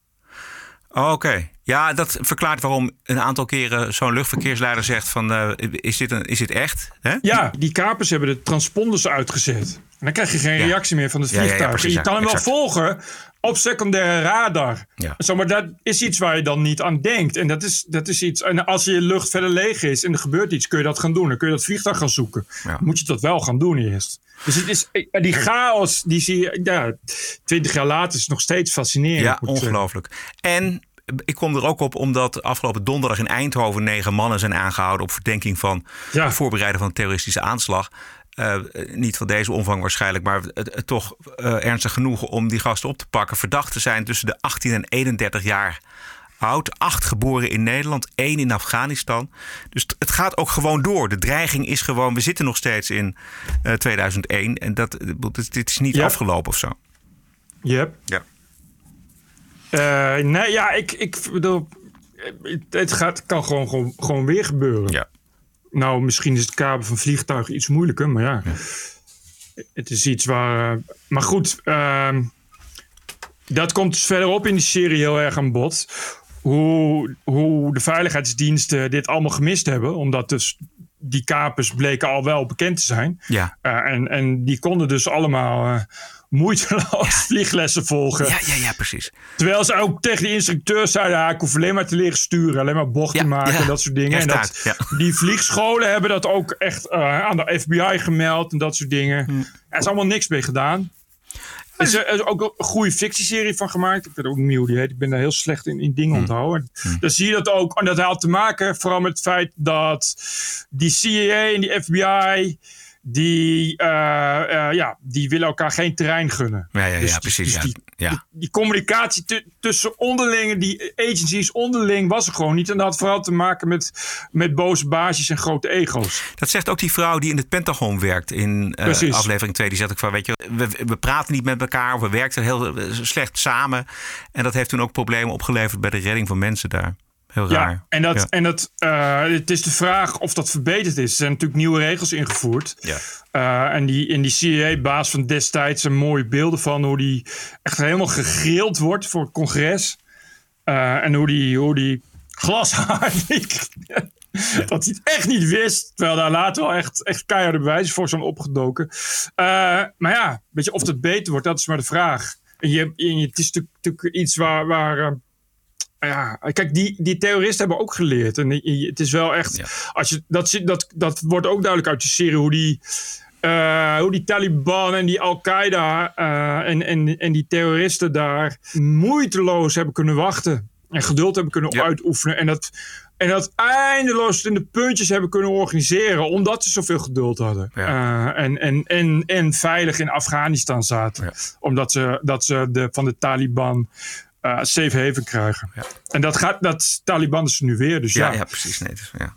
Oké. Ja, dat verklaart waarom een aantal keren zo'n luchtverkeersleider zegt van... eh, is, dit een, is dit echt? Ja, die kapers hebben de transponders uitgezet. En dan krijg je geen Ja. reactie meer van het Ja, ja, ja, vliegtuig. je kan hem wel volgen op secundaire radar. Ja. Zo, maar dat is iets waar je dan niet aan denkt. En dat is, dat is iets. En als je lucht verder leeg is en er gebeurt iets, kun je dat gaan doen. Dan kun je dat vliegtuig gaan zoeken. Ja. Moet je dat wel gaan doen eerst. Dus het is, eh, die chaos, die zie je, ja, twintig jaar later is nog steeds fascinerend. Ja, ongelooflijk. En ik kom er ook op omdat afgelopen donderdag in Eindhoven negen mannen zijn aangehouden op verdenking van Ja. het voorbereiden van een terroristische aanslag. Eh, niet van deze omvang waarschijnlijk, maar toch eh, ernstig genoeg om die gasten op te pakken. Verdachten zijn tussen de 18 en 31 jaar oud. Acht geboren in Nederland, één in Afghanistan. Dus het gaat ook gewoon door. De dreiging is gewoon, we zitten nog steeds in eh, 2001 en dat, dit, is niet afgelopen of zo. Yep. Ja. Eh, nee, ja, ik, ik bedoel, het- het gaat, kan gewoon, gewoon, gewoon weer gebeuren. Ja. Nou, misschien is het kaben van vliegtuigen iets moeilijker, maar ja. Het is iets waar. eh, maar goed, ehm, dat komt dus verderop in die serie heel erg aan bod. Hoe, hoe de veiligheidsdiensten dit allemaal gemist hebben. Omdat dus die kapers bleken al wel bekend te zijn. Ja. Eh, en, en die konden dus allemaal eh, moeiteloos vlieglessen volgen. Ja, ja, ja, precies. Terwijl ze ook tegen die instructeur zeiden: ik hoef alleen maar te leren sturen, alleen maar bochten maken en dat soort dingen. En dat. Die vliegscholen hebben dat ook echt eh, aan de FBI gemeld en dat soort dingen. Hm. Er is allemaal niks mee gedaan. Er is, er is ook een goede fictieserie van gemaakt. Ik weet ook niet hoe die heet. Ik ben daar heel slecht in, in dingen Hm. onthouden. Dan zie je dat ook. En dat had te maken vooral met het feit dat die CIA en die FBI... Die, eh, eh, ja, die willen elkaar geen terrein gunnen. Ja, ja, Dus ja die- precies. dus ja. die- ja. die communicatie tu- tussen onderlingen, die agencies onderling, was er gewoon niet. En dat had vooral te maken met, met boze baasjes en grote ego's. Dat zegt ook die vrouw die in het Pentagon werkt in eh, aflevering 2. Die zegt ook van, weet je, we, we praten niet met elkaar. We werken heel slecht samen. En dat heeft toen ook problemen opgeleverd bij de redding van mensen daar. Heel raar. Ja, en, dat, Ja. en dat, eh, het is de vraag of dat verbeterd is. Er zijn natuurlijk nieuwe regels ingevoerd. Ja. Eh, en die, in die CIA-baas van destijds zijn mooie beelden van hoe die echt helemaal gegrild wordt voor het congres. Eh, en hoe die, hoe die glashard. dat hij het echt niet wist. Terwijl daar later wel echt, echt keiharde bewijzen voor zijn opgedoken. Maar ja, weet je, of dat beter wordt, dat is maar de vraag. En je, en je- het is natuurlijk, natuurlijk iets waar. waar ja, kijk, die, die terroristen hebben ook geleerd. En het is wel echt. Ja. Als je, dat, dat, dat wordt ook duidelijk uit die serie hoe die. eh, hoe die Taliban en die Al-Qaeda eh, en, en, en die terroristen daar moeiteloos hebben kunnen wachten. En geduld hebben kunnen Ja. uitoefenen. En dat, en dat eindeloos in de puntjes hebben kunnen organiseren. Omdat ze zoveel geduld hadden. Ja. Eh, en, en, en, en veilig in Afghanistan zaten. Ja. Omdat ze, dat ze de, van de Taliban eh, safe haven krijgen. Ja. En dat, gaat, dat Taliban is nu weer. Dus ja. Ja, ja, precies. Nee, dus, ja.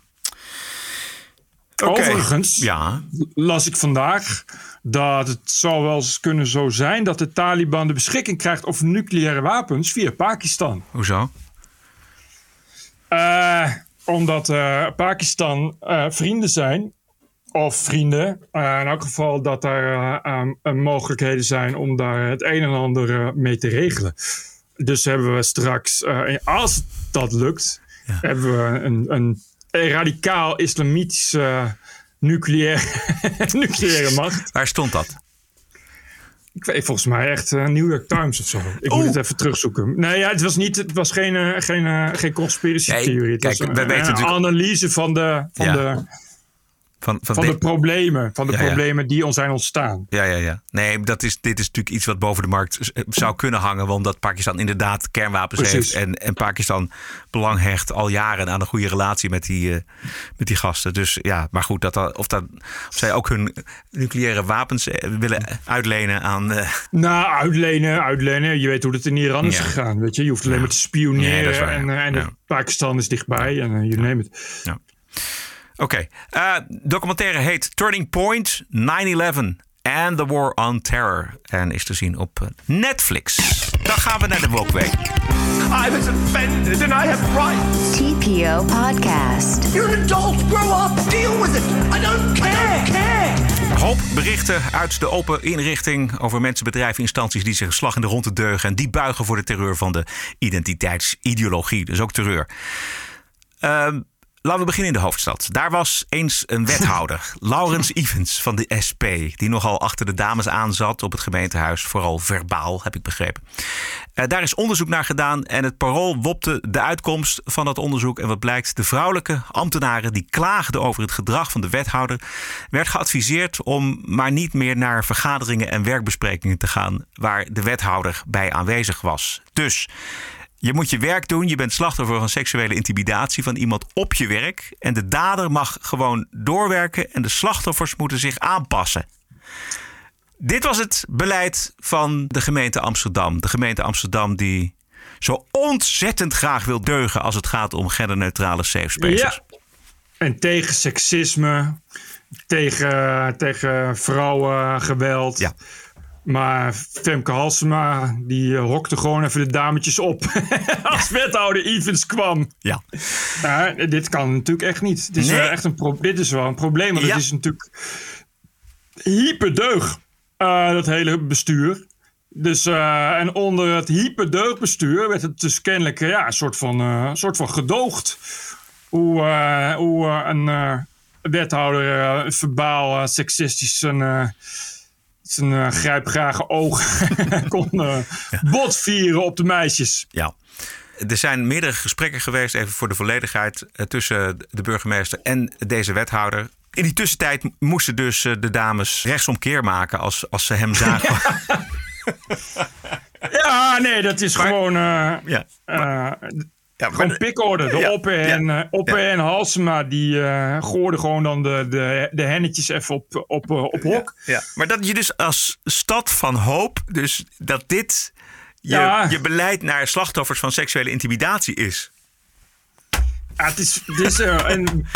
Overigens Ja, las ik vandaag dat het zou wel eens kunnen zo zijn dat de Taliban de beschikking krijgt over nucleaire wapens via Pakistan. hoezo? Eh, omdat eh, Pakistan vrienden zijn of vrienden. Uh, in elk geval dat er uh, mogelijkheden zijn om daar het een en ander mee te regelen. Dus hebben we straks, als dat lukt, ja. hebben we een, een, radicaal islamitische nucleaire, nucleaire macht. Waar stond dat? Ik weet volgens mij echt uh, New York Times of zo. Ik moet het even terugzoeken. Nee, ja, het was, niet, het was geen, uh, geen, uh, geen conspiracy theorie. Het kijk, was we weten een natuurlijk... analyse van de, van Ja. de, Van, van, van de- de problemen, van de Ja, ja. problemen die ons zijn ontstaan. Ja, ja, ja. Nee, dat is, dit is natuurlijk iets wat boven de markt z- zou kunnen hangen. Want dat Pakistan inderdaad kernwapens Precies. heeft. En, en Pakistan belang hecht al jaren aan een goede relatie met die, eh, met die gasten. Dus ja, maar goed, dat, dat- of, dat, of zij ook hun nucleaire wapens eh, willen uitlenen aan. eh, Nou, uitlenen, uitlenen. Je weet hoe het in Iran is Ja. gegaan. Weet je? je hoeft alleen Ja. maar te spioneren. Nee, waar, en eh, en ja. Pakistan is dichtbij. En je neemt het. Oké, Eh, documentaire heet Turning Point 9-11 and the War on Terror. En is te zien op eh, Netflix. Dan gaan we naar de Wokwee. I was offended and I have rights. TPO Podcast. You're an adult. Grow up. Deal with it. I don't care. care. Hoop berichten uit de open inrichting over mensen, bedrijven, instanties die zich een slag in de ronde deugen. En die buigen voor de terreur van de identiteitsideologie. Dus ook terreur. Ehm, laten we beginnen in de hoofdstad. Daar was eens een wethouder, Laurens Evans van de SP, die nogal achter de dames aanzat op het gemeentehuis. Vooral verbaal, heb ik begrepen. Eh, daar is onderzoek naar gedaan en het parool wopte de uitkomst van dat onderzoek. En wat blijkt, de vrouwelijke ambtenaren die klaagden over het gedrag van de wethouder, werd geadviseerd om maar niet meer naar vergaderingen en werkbesprekingen te gaan waar de wethouder bij aanwezig was. Dus je moet je werk doen. Je bent slachtoffer van seksuele intimidatie van iemand op je werk. En de dader mag gewoon doorwerken en de slachtoffers moeten zich aanpassen. Dit was het beleid van de gemeente Amsterdam. De gemeente Amsterdam die zo ontzettend graag wil deugen als het gaat om genderneutrale safe spaces. Ja. En tegen seksisme. Tegen, tegen vrouwengeweld. Ja. Maar Femke Halsema, die eh, hokte gewoon even de dametjes op. Als wethouder Evans kwam. Ja. Dit kan natuurlijk echt niet. Het is Nee. wel echt een dit is wel een probleem. Want Ja. het is natuurlijk hyperdeug, eh, dat hele bestuur. Dus, eh, en onder het hyperdeugbestuur werd het dus kennelijk eh, ja, een soort van, eh, een soort van gedoogd. Hoe, eh, hoe eh, een eh, wethouder eh, verbaal, eh, seksistisch eh, zijn eh, grijpgrage oog kon eh, botvieren op de meisjes. Ja. Er zijn meerdere gesprekken geweest, even voor de volledigheid, eh, tussen de burgemeester en deze wethouder. In die tussentijd moesten dus de dames rechtsomkeer maken als, als ze hem zagen. Ja, nee, dat is gewoon... ja. Ja, Gewoon pikorde. De Ja, Oppe en, ja, eh, Oppe ja. en Halsema die eh gooiden gewoon dan de, de, de hennetjes even op, op, eh, op hok. Ja, maar dat je dus als stad van hoop, dus dat dit je, je beleid naar slachtoffers van seksuele intimidatie is. Ja, het is, het is een,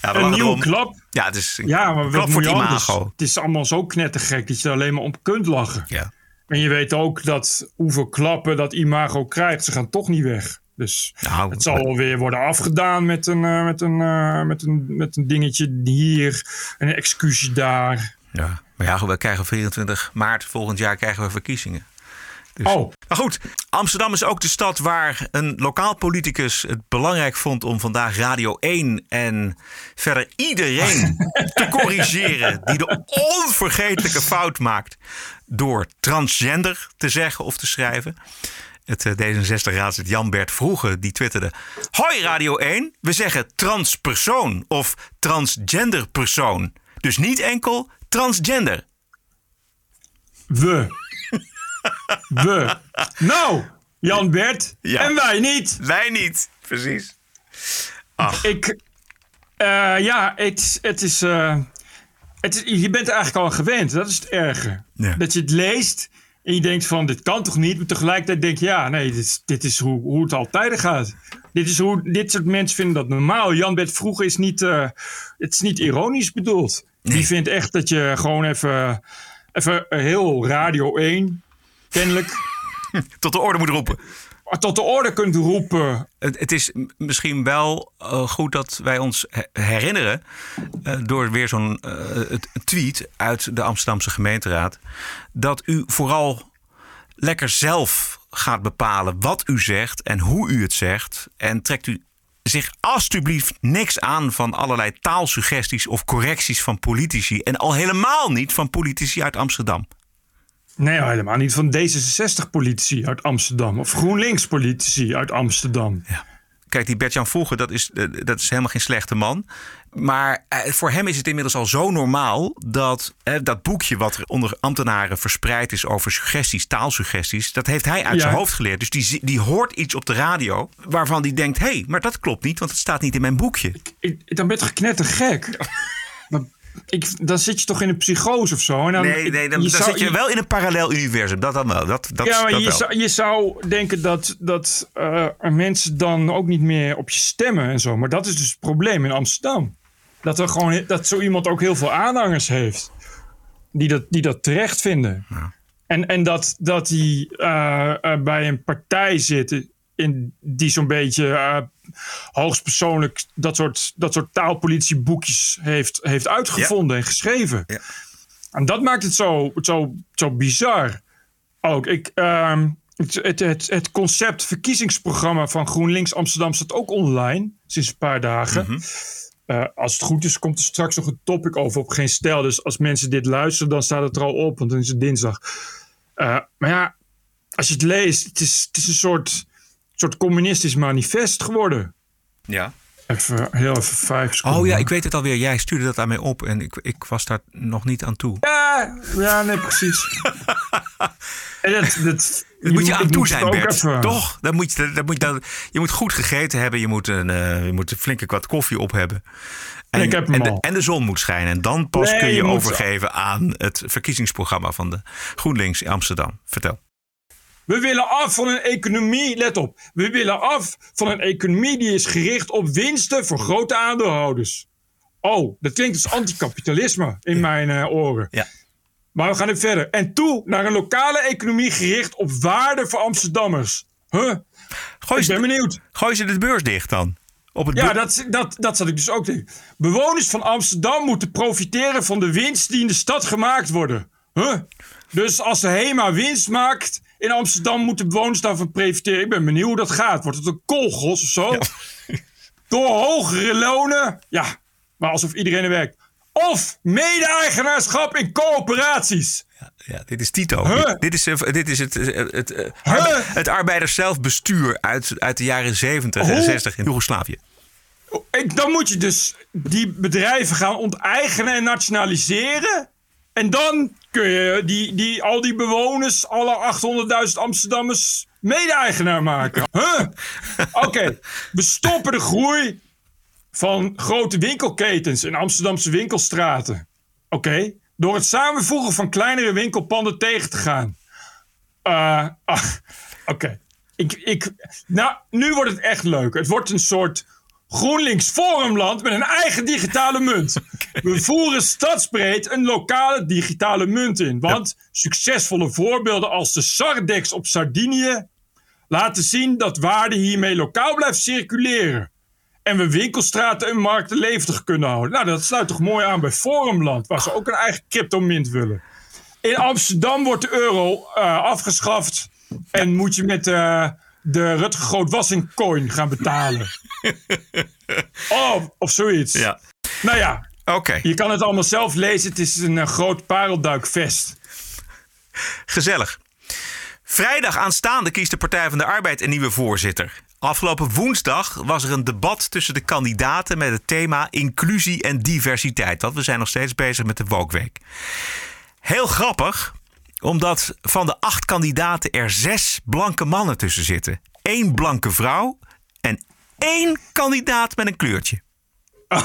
een nieuwe klap. Ja, het is een Ja, maar klap voor het imago. Het is allemaal zo knettergek dat je er alleen maar om kunt lachen. Ja. En je weet ook dat hoeveel klappen dat imago krijgt, ze gaan toch niet weg. Dus Nou, het zal wel weer worden afgedaan met een, eh, met, een, eh, met, een, met een dingetje hier, een excuusje daar. Ja, maar ja, we krijgen 24 maart volgend jaar krijgen we verkiezingen. Dus- Oh, Maar goed, Amsterdam is ook de stad waar een lokaal politicus het belangrijk vond om vandaag Radio 1 en verder iedereen te corrigeren die de onvergetelijke fout maakt door transgender te zeggen of te schrijven. Het eh, D66-raadslid Jan-Bert Vroege die twitterde... Hoi Radio 1, we zeggen transpersoon of transgender persoon. Dus niet enkel transgender. we. we. Nou, Jan Bert. Ja. En wij niet. Wij niet, precies. Ik, eh, ja, het, het is, eh, het is. Je bent er eigenlijk al gewend. Dat is het erge. Ja. Dat je het leest en je denkt van, dit kan toch niet? Maar tegelijkertijd denk je, ja, nee, dit, is- dit is hoe, hoe het altijd gaat. Dit is hoe dit soort mensen vinden dat normaal. Jan Bert Vroeger is niet, eh, het is niet ironisch bedoeld. Die vindt echt dat je gewoon even, even heel Radio 1, kennelijk, Tot de orde moet roepen. Tot de orde kunt roepen. Het, is misschien wel eh, goed dat wij ons he- herinneren. eh, door weer zo'n eh, tweet uit de Amsterdamse gemeenteraad. dat u vooral lekker zelf gaat bepalen wat u zegt en hoe u het zegt. En trekt u zich alstublieft niks aan van allerlei taalsuggesties of correcties van politici. En al helemaal niet van politici uit Amsterdam. Nee, helemaal niet van D66-politici uit Amsterdam. Of GroenLinks-politici uit Amsterdam. Kijk, die Bert-Jan Vroeger, dat is, eh, dat is helemaal geen slechte man. Maar eh, voor hem is het inmiddels al zo normaal dat eh, dat boekje wat er onder ambtenaren verspreid is over suggesties, taalsuggesties, dat heeft hij uit Ja. zijn hoofd geleerd. Dus die, die hoort iets op de radio waarvan die denkt: hé, hey, maar dat klopt niet, want het staat niet in mijn boekje. Ik, dan ben je toch knettergek? dan, ik, dan zit je toch in een psychose of zo? En dan, Nee, nee, dan, je dan zou- zit je wel in een parallel universum. Dat dan wel. Dat, dat, ja, maar dat je wel. zou, je zou denken dat, dat eh, mensen dan ook niet meer op je stemmen en zo. Maar dat is dus het probleem in Amsterdam. Dat, er gewoon, dat zo iemand ook heel veel aanhangers heeft. Die dat, die dat terecht vinden. En, en dat, dat die eh, eh, bij een partij zitten. In, die zo'n beetje eh, hoogstpersoonlijk dat soort, dat soort taalpolitieboekjes heeft, heeft uitgevonden en geschreven. Ja. En dat maakt het zo, zo, zo bizar ook. Ik, ehm, het, het, het, het concept verkiezingsprogramma van GroenLinks Amsterdam staat ook online sinds een paar dagen. Eh, als het goed is, komt er straks nog een topic over op geen stijl. Dus als mensen dit luisteren, dan staat het er al op, want dan is het dinsdag. Eh, maar ja, als je het leest, het is, het is een soort, soort communistisch manifest geworden. Ja. Even, heel even vijf seconden. Oh ja, ik weet het alweer. Jij stuurde dat aan mij op en ik, ik was daar nog niet aan toe. Ja, ja nee, precies. en dat, dat, moet je aan toe zijn, Bert. even- Toch? Dan moet je, dan moet je, dan, je moet goed gegeten hebben. Je moet een, eh, je moet een flinke kwart koffie op hebben. En, Ik heb en, de, en de zon moet schijnen. En dan pas Nee, kun je, overgeven aan het verkiezingsprogramma van de GroenLinks in Amsterdam. Vertel. We willen af van een economie, let op. We willen af van een economie die is gericht op winsten voor grote aandeelhouders. Oh, dat klinkt als anticapitalisme in mijn eh, oren. Ja. Maar we gaan even verder. En toe naar een lokale economie gericht op waarde voor Amsterdammers. Huh? Gooi Ik ben benieuwd. gooi ze de beurs dicht dan. Op het Ja, dat, dat, dat zat ik dus ook tegen. Bewoners van Amsterdam moeten profiteren van de winst die in de stad gemaakt worden. Huh? Dus als de HEMA winst maakt in Amsterdam, moeten bewoners daarvan profiteren. Ik ben benieuwd hoe dat gaat. Wordt het een kolgos of zo? Door hogere lonen? Ja, maar alsof iedereen er werkt. Of mede-eigenaarschap in coöperaties. ja, dit is Tito. Huh? Dit, is, eh, dit is het, eh, het, het, eh, Huh? arbe- het arbeiderszelfbestuur uit, uit de jaren 70 en Hoe? 60 in Joegoslavië. Ik, dan moet je dus die bedrijven gaan onteigenen en nationaliseren. En dan kun je die, die, al die bewoners, alle 800.000 Amsterdammers, mede-eigenaar maken. Huh? Oké, we stoppen de groei van grote winkelketens in Amsterdamse winkelstraten. Oké, door het samenvoegen van kleinere winkelpanden tegen te gaan. Ah, Oké. Ik, ik, nou, nu wordt het echt leuk. Het wordt een soort GroenLinks forumland met een eigen digitale munt. We voeren stadsbreed een lokale digitale munt in. Want succesvolle voorbeelden als de Sardex op Sardinië laten zien dat waarde hiermee lokaal blijft circuleren. En we winkelstraten en markten levendig kunnen houden. Nou, dat sluit toch mooi aan bij Forumland, waar ze ook een eigen cryptomunt willen. In Amsterdam wordt de euro eh, afgeschaft. En moet je met eh, de Rutger Grootwassing coin gaan betalen. oh, of zoiets. Ja. Nou ja, Oké, je kan het allemaal zelf lezen. Het is een eh, groot parelduikvest. gezellig. Vrijdag aanstaande kiest de Partij van de Arbeid een nieuwe voorzitter. Afgelopen woensdag was er een debat tussen de kandidaten met het thema inclusie en diversiteit. Want we zijn nog steeds bezig met de Wokweek. Heel grappig, omdat van de acht kandidaten er zes blanke mannen tussen zitten. Eén blanke vrouw en één kandidaat met een kleurtje.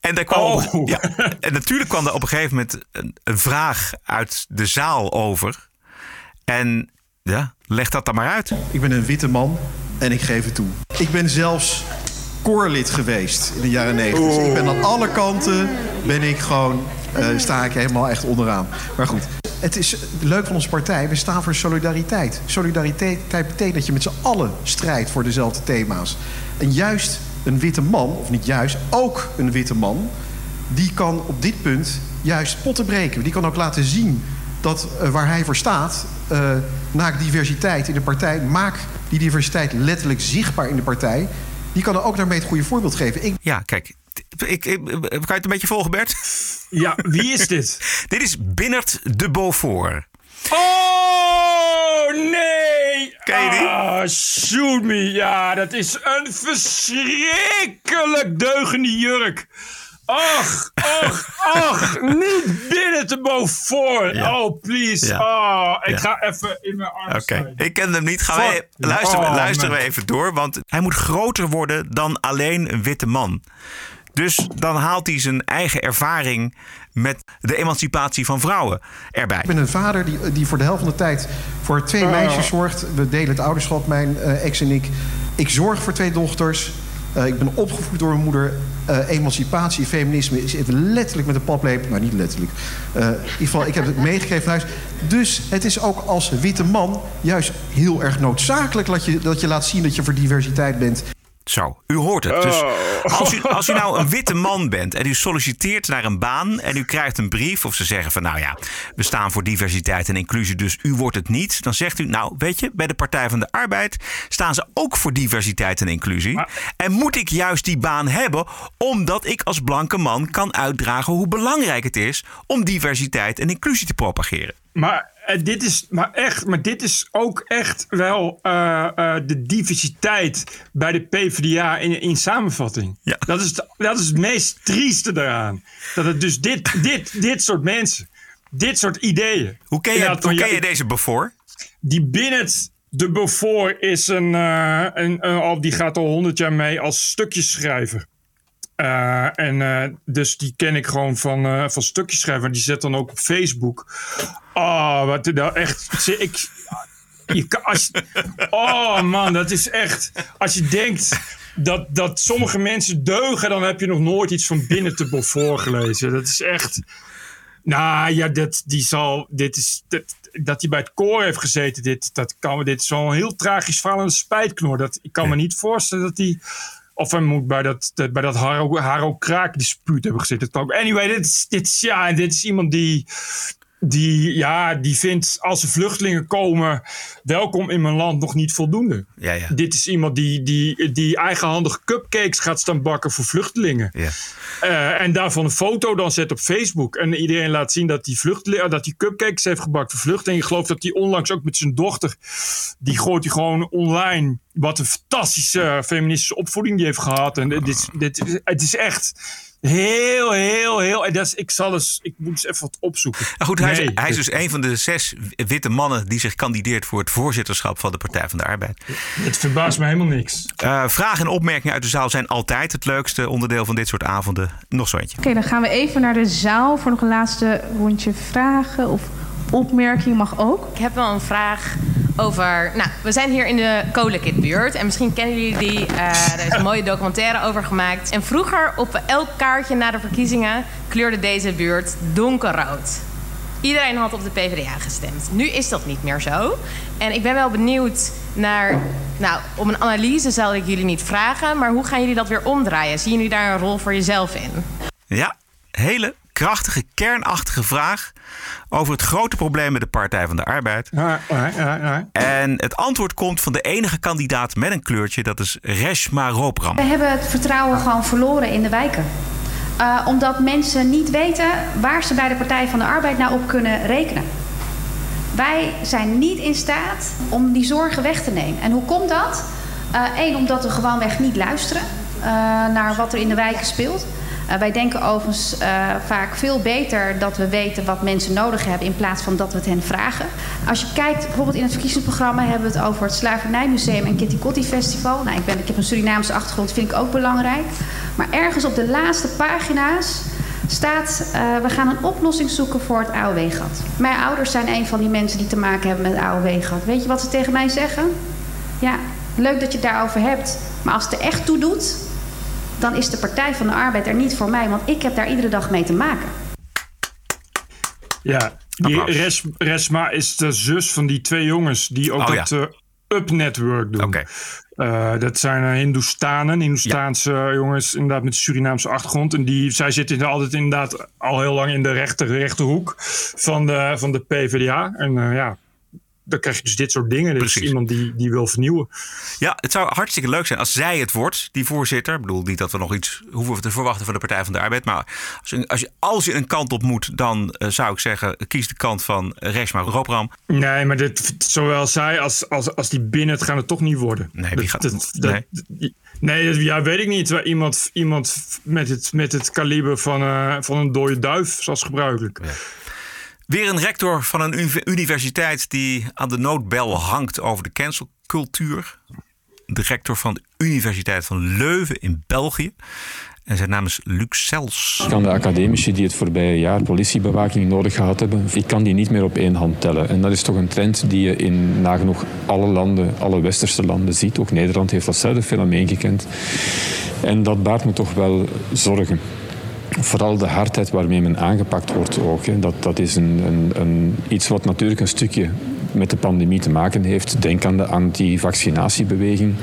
En, daar kwam op- Oh. ja, en natuurlijk kwam er op een gegeven moment een, een vraag uit de zaal over. En ja, leg dat dan maar uit. Ik ben een witte man en ik geef het toe. Ik ben zelfs koorlid geweest in de jaren 90. Ik ben aan alle kanten ben ik gewoon, eh, sta ik helemaal echt onderaan. Maar goed, het is leuk van onze partij. We staan voor solidariteit. Solidariteit betekent dat je met z'n allen strijdt voor dezelfde thema's. En juist een witte man, of niet juist, ook een witte man... die kan op dit punt juist potten breken. Die kan ook laten zien dat uh, waar hij voor staat... Uh, maak diversiteit in de partij. Maak die diversiteit letterlijk zichtbaar in de partij. Die kan er ook daarmee het goede voorbeeld geven. Ja, kijk, ik, ik, kan je het een beetje volgen, Bert? Ja, wie is dit? dit is Binnert de Beaufort. Oh, nee! Ken je die? Ah, shoot me. Ja, dat is een verschrikkelijk deugende jurk. Ach, ach, ach, niet binnen te Beaufort. Ja. Oh, please. Ja. Oh, ik ja. ga even in mijn armen Oké, okay. ik ken hem niet. Gaan wij, luisteren, oh, luisteren we even door. Want hij moet groter worden dan alleen een witte man. Dus dan haalt hij zijn eigen ervaring met de emancipatie van vrouwen erbij. Ik ben een vader die, die voor de helft van de tijd voor twee meisjes zorgt. We delen het ouderschap, mijn uh, ex en ik. Ik zorg voor twee dochters. Uh, ik ben opgevoed door mijn moeder. Uh, emancipatie, feminisme is even letterlijk met een paplepel. Nou, niet letterlijk. Uh, in ieder geval, ik heb het meegegeven van huis. Dus het is ook als witte man juist heel erg noodzakelijk dat je, dat je laat zien dat je voor diversiteit bent. Zo, u hoort het. Dus als u, als u nou een witte man bent en u solliciteert naar een baan en u krijgt een brief of ze zeggen van nou ja, we staan voor diversiteit en inclusie, dus u wordt het niet. Dan zegt u nou, weet je, bij de Partij van de Arbeid staan ze ook voor diversiteit en inclusie. En moet ik juist die baan hebben omdat ik als blanke man kan uitdragen hoe belangrijk het is om diversiteit en inclusie te propageren. Maar uh, dit is, maar echt, maar dit is ook echt wel uh, uh, de diversiteit bij de PvdA in, in samenvatting. Ja. Dat, is de, dat is het meest trieste daaraan. Dat het dus dit, dit, dit soort mensen, dit soort ideeën. Hoe ken je, hoe ken je deze Beaufort? Die Binet de Beaufort is een, een, een, die gaat al honderd jaar mee als stukjeschrijver. Uh, en uh, dus die ken ik gewoon van, uh, van stukjes schrijven. Die zet dan ook op Facebook. Oh, wat nou echt. Ik, je kan, als, oh man, dat is echt. Als je denkt dat, dat sommige mensen deugen, dan heb je nog nooit iets van binnen te Beaufort gelezen. Dat is echt. Nou ja, dat, die zal. Dit is, dat, dat hij bij het koor heeft gezeten. Dit, dat kan, dit is wel een heel tragisch verhaal de spijtknor. Dat, ik kan me niet voorstellen dat hij of hij moet bij dat, bij dat Haro, Haro Kraak dispuut hebben gezeten. Anyway, dit is, dit, is, ja, dit is iemand die, die, ja, die vindt als er vluchtelingen komen, welkom in mijn land nog niet voldoende. Ja, ja. Dit is iemand die, die, die eigenhandig cupcakes gaat staan bakken voor vluchtelingen. Ja. Uh, en daarvan een foto dan zet op Facebook. En iedereen laat zien dat hij vluchtelingen, dat hij cupcakes heeft gebakt voor vluchtelingen. Ik geloof dat hij onlangs ook met zijn dochter, die gooit hij gewoon online. Wat een fantastische feministische opvoeding die heeft gehad. En dit, dit, het is echt Heel, heel, heel. En dat is, ik, zal eens, ik moet eens even wat opzoeken. Nou goed, hij, is, hij is dus een van de zes witte mannen die zich kandideert voor het voorzitterschap van de Partij van de Arbeid. Het verbaast me helemaal niks. Uh, vragen en opmerkingen uit de zaal zijn altijd het leukste onderdeel van dit soort avonden. Nog zo eentje. Oké, okay, dan gaan we even naar de zaal voor nog een laatste rondje vragen of opmerking mag ook. Ik heb wel een vraag over. Nou, we zijn hier in de Kolekit-buurt. En misschien kennen jullie die. Uh, er is een mooie documentaire over gemaakt. En vroeger op elk kaartje na de verkiezingen kleurde deze buurt donkerrood. Iedereen had op de PvdA gestemd. Nu is dat niet meer zo. En ik ben wel benieuwd naar. Nou, om een analyse zal ik jullie niet vragen. Maar hoe gaan jullie dat weer omdraaien? Zien jullie daar een rol voor jezelf in? Ja, hele krachtige, kernachtige vraag over het grote probleem met de Partij van de Arbeid. Ja, ja, ja, en het antwoord komt van de enige kandidaat met een kleurtje, dat is Reshma Roopram. We hebben het vertrouwen gewoon verloren in de wijken. Uh, omdat mensen niet weten waar ze bij de Partij van de Arbeid nou op kunnen rekenen. Wij zijn niet in staat om die zorgen weg te nemen. En hoe komt dat? Eén, uh, omdat we gewoonweg niet luisteren uh, naar wat er in de wijken speelt. Uh, wij denken overigens uh, vaak veel beter dat we weten wat mensen nodig hebben in plaats van dat we het hen vragen. Als je kijkt, bijvoorbeeld in het verkiezingsprogramma hebben we het over het Slavernijmuseum en Kitty Kotti Festival. Nou, ik, ben, ik heb een Surinaamse achtergrond, vind ik ook belangrijk. Maar ergens op de laatste pagina's staat: uh, we gaan een oplossing zoeken voor het AOW-gat. Mijn ouders zijn een van die mensen die te maken hebben met het AOW-gat. Weet je wat ze tegen mij zeggen? Ja, leuk dat je het daarover hebt, maar als het er echt toe doet, dan is de Partij van de Arbeid er niet voor mij, want ik heb daar iedere dag mee te maken. Ja, Die. Res, Resma is de zus van die twee jongens die ook Oh, dat ja. eh, Up Network doen. Oké. Eh, dat zijn eh, Hindoestanen, Hindoestaanse jongens inderdaad met Surinaamse achtergrond. En die, zij zitten altijd inderdaad al heel lang in de rechter, rechterhoek van de, van de PvdA. En eh, ja, dan krijg je dus dit soort dingen. Precies. iemand die, die wil vernieuwen. Ja, het zou hartstikke leuk zijn als zij het wordt, die voorzitter. Ik bedoel niet dat we nog iets hoeven te verwachten van de Partij van de Arbeid. Maar als je, als je, als je een kant op moet, dan eh, zou ik zeggen: kies de kant van Reshma Roopram. Nee, maar dit, zowel zij als, als, als die binnen het gaan het toch niet worden. Nee, die Dat- gaat- dat- dat- nee. nee, dat- ja, weet ik niet. Waar Iemand, iemand met, het, met het kaliber van, eh, van een dode duif, zoals gebruikelijk. Weer een rector van een uni- universiteit die aan de noodbel hangt over de cancelcultuur. De rector van de Universiteit van Leuven in België. En zijn naam is Luc Sels. Ik kan de academici die het voorbije jaar politiebewaking nodig gehad hebben, ik kan die niet meer op één hand tellen. En dat is toch een trend die je in nagenoeg alle landen, alle westerse landen ziet. Ook Nederland heeft datzelfde fenomeen gekend. En dat baart me toch wel zorgen. Vooral de hardheid waarmee men aangepakt wordt ook. Hè. Dat, dat is een, een, een, iets wat natuurlijk een stukje met de pandemie te maken heeft. Denk aan de anti-vaccinatiebeweging.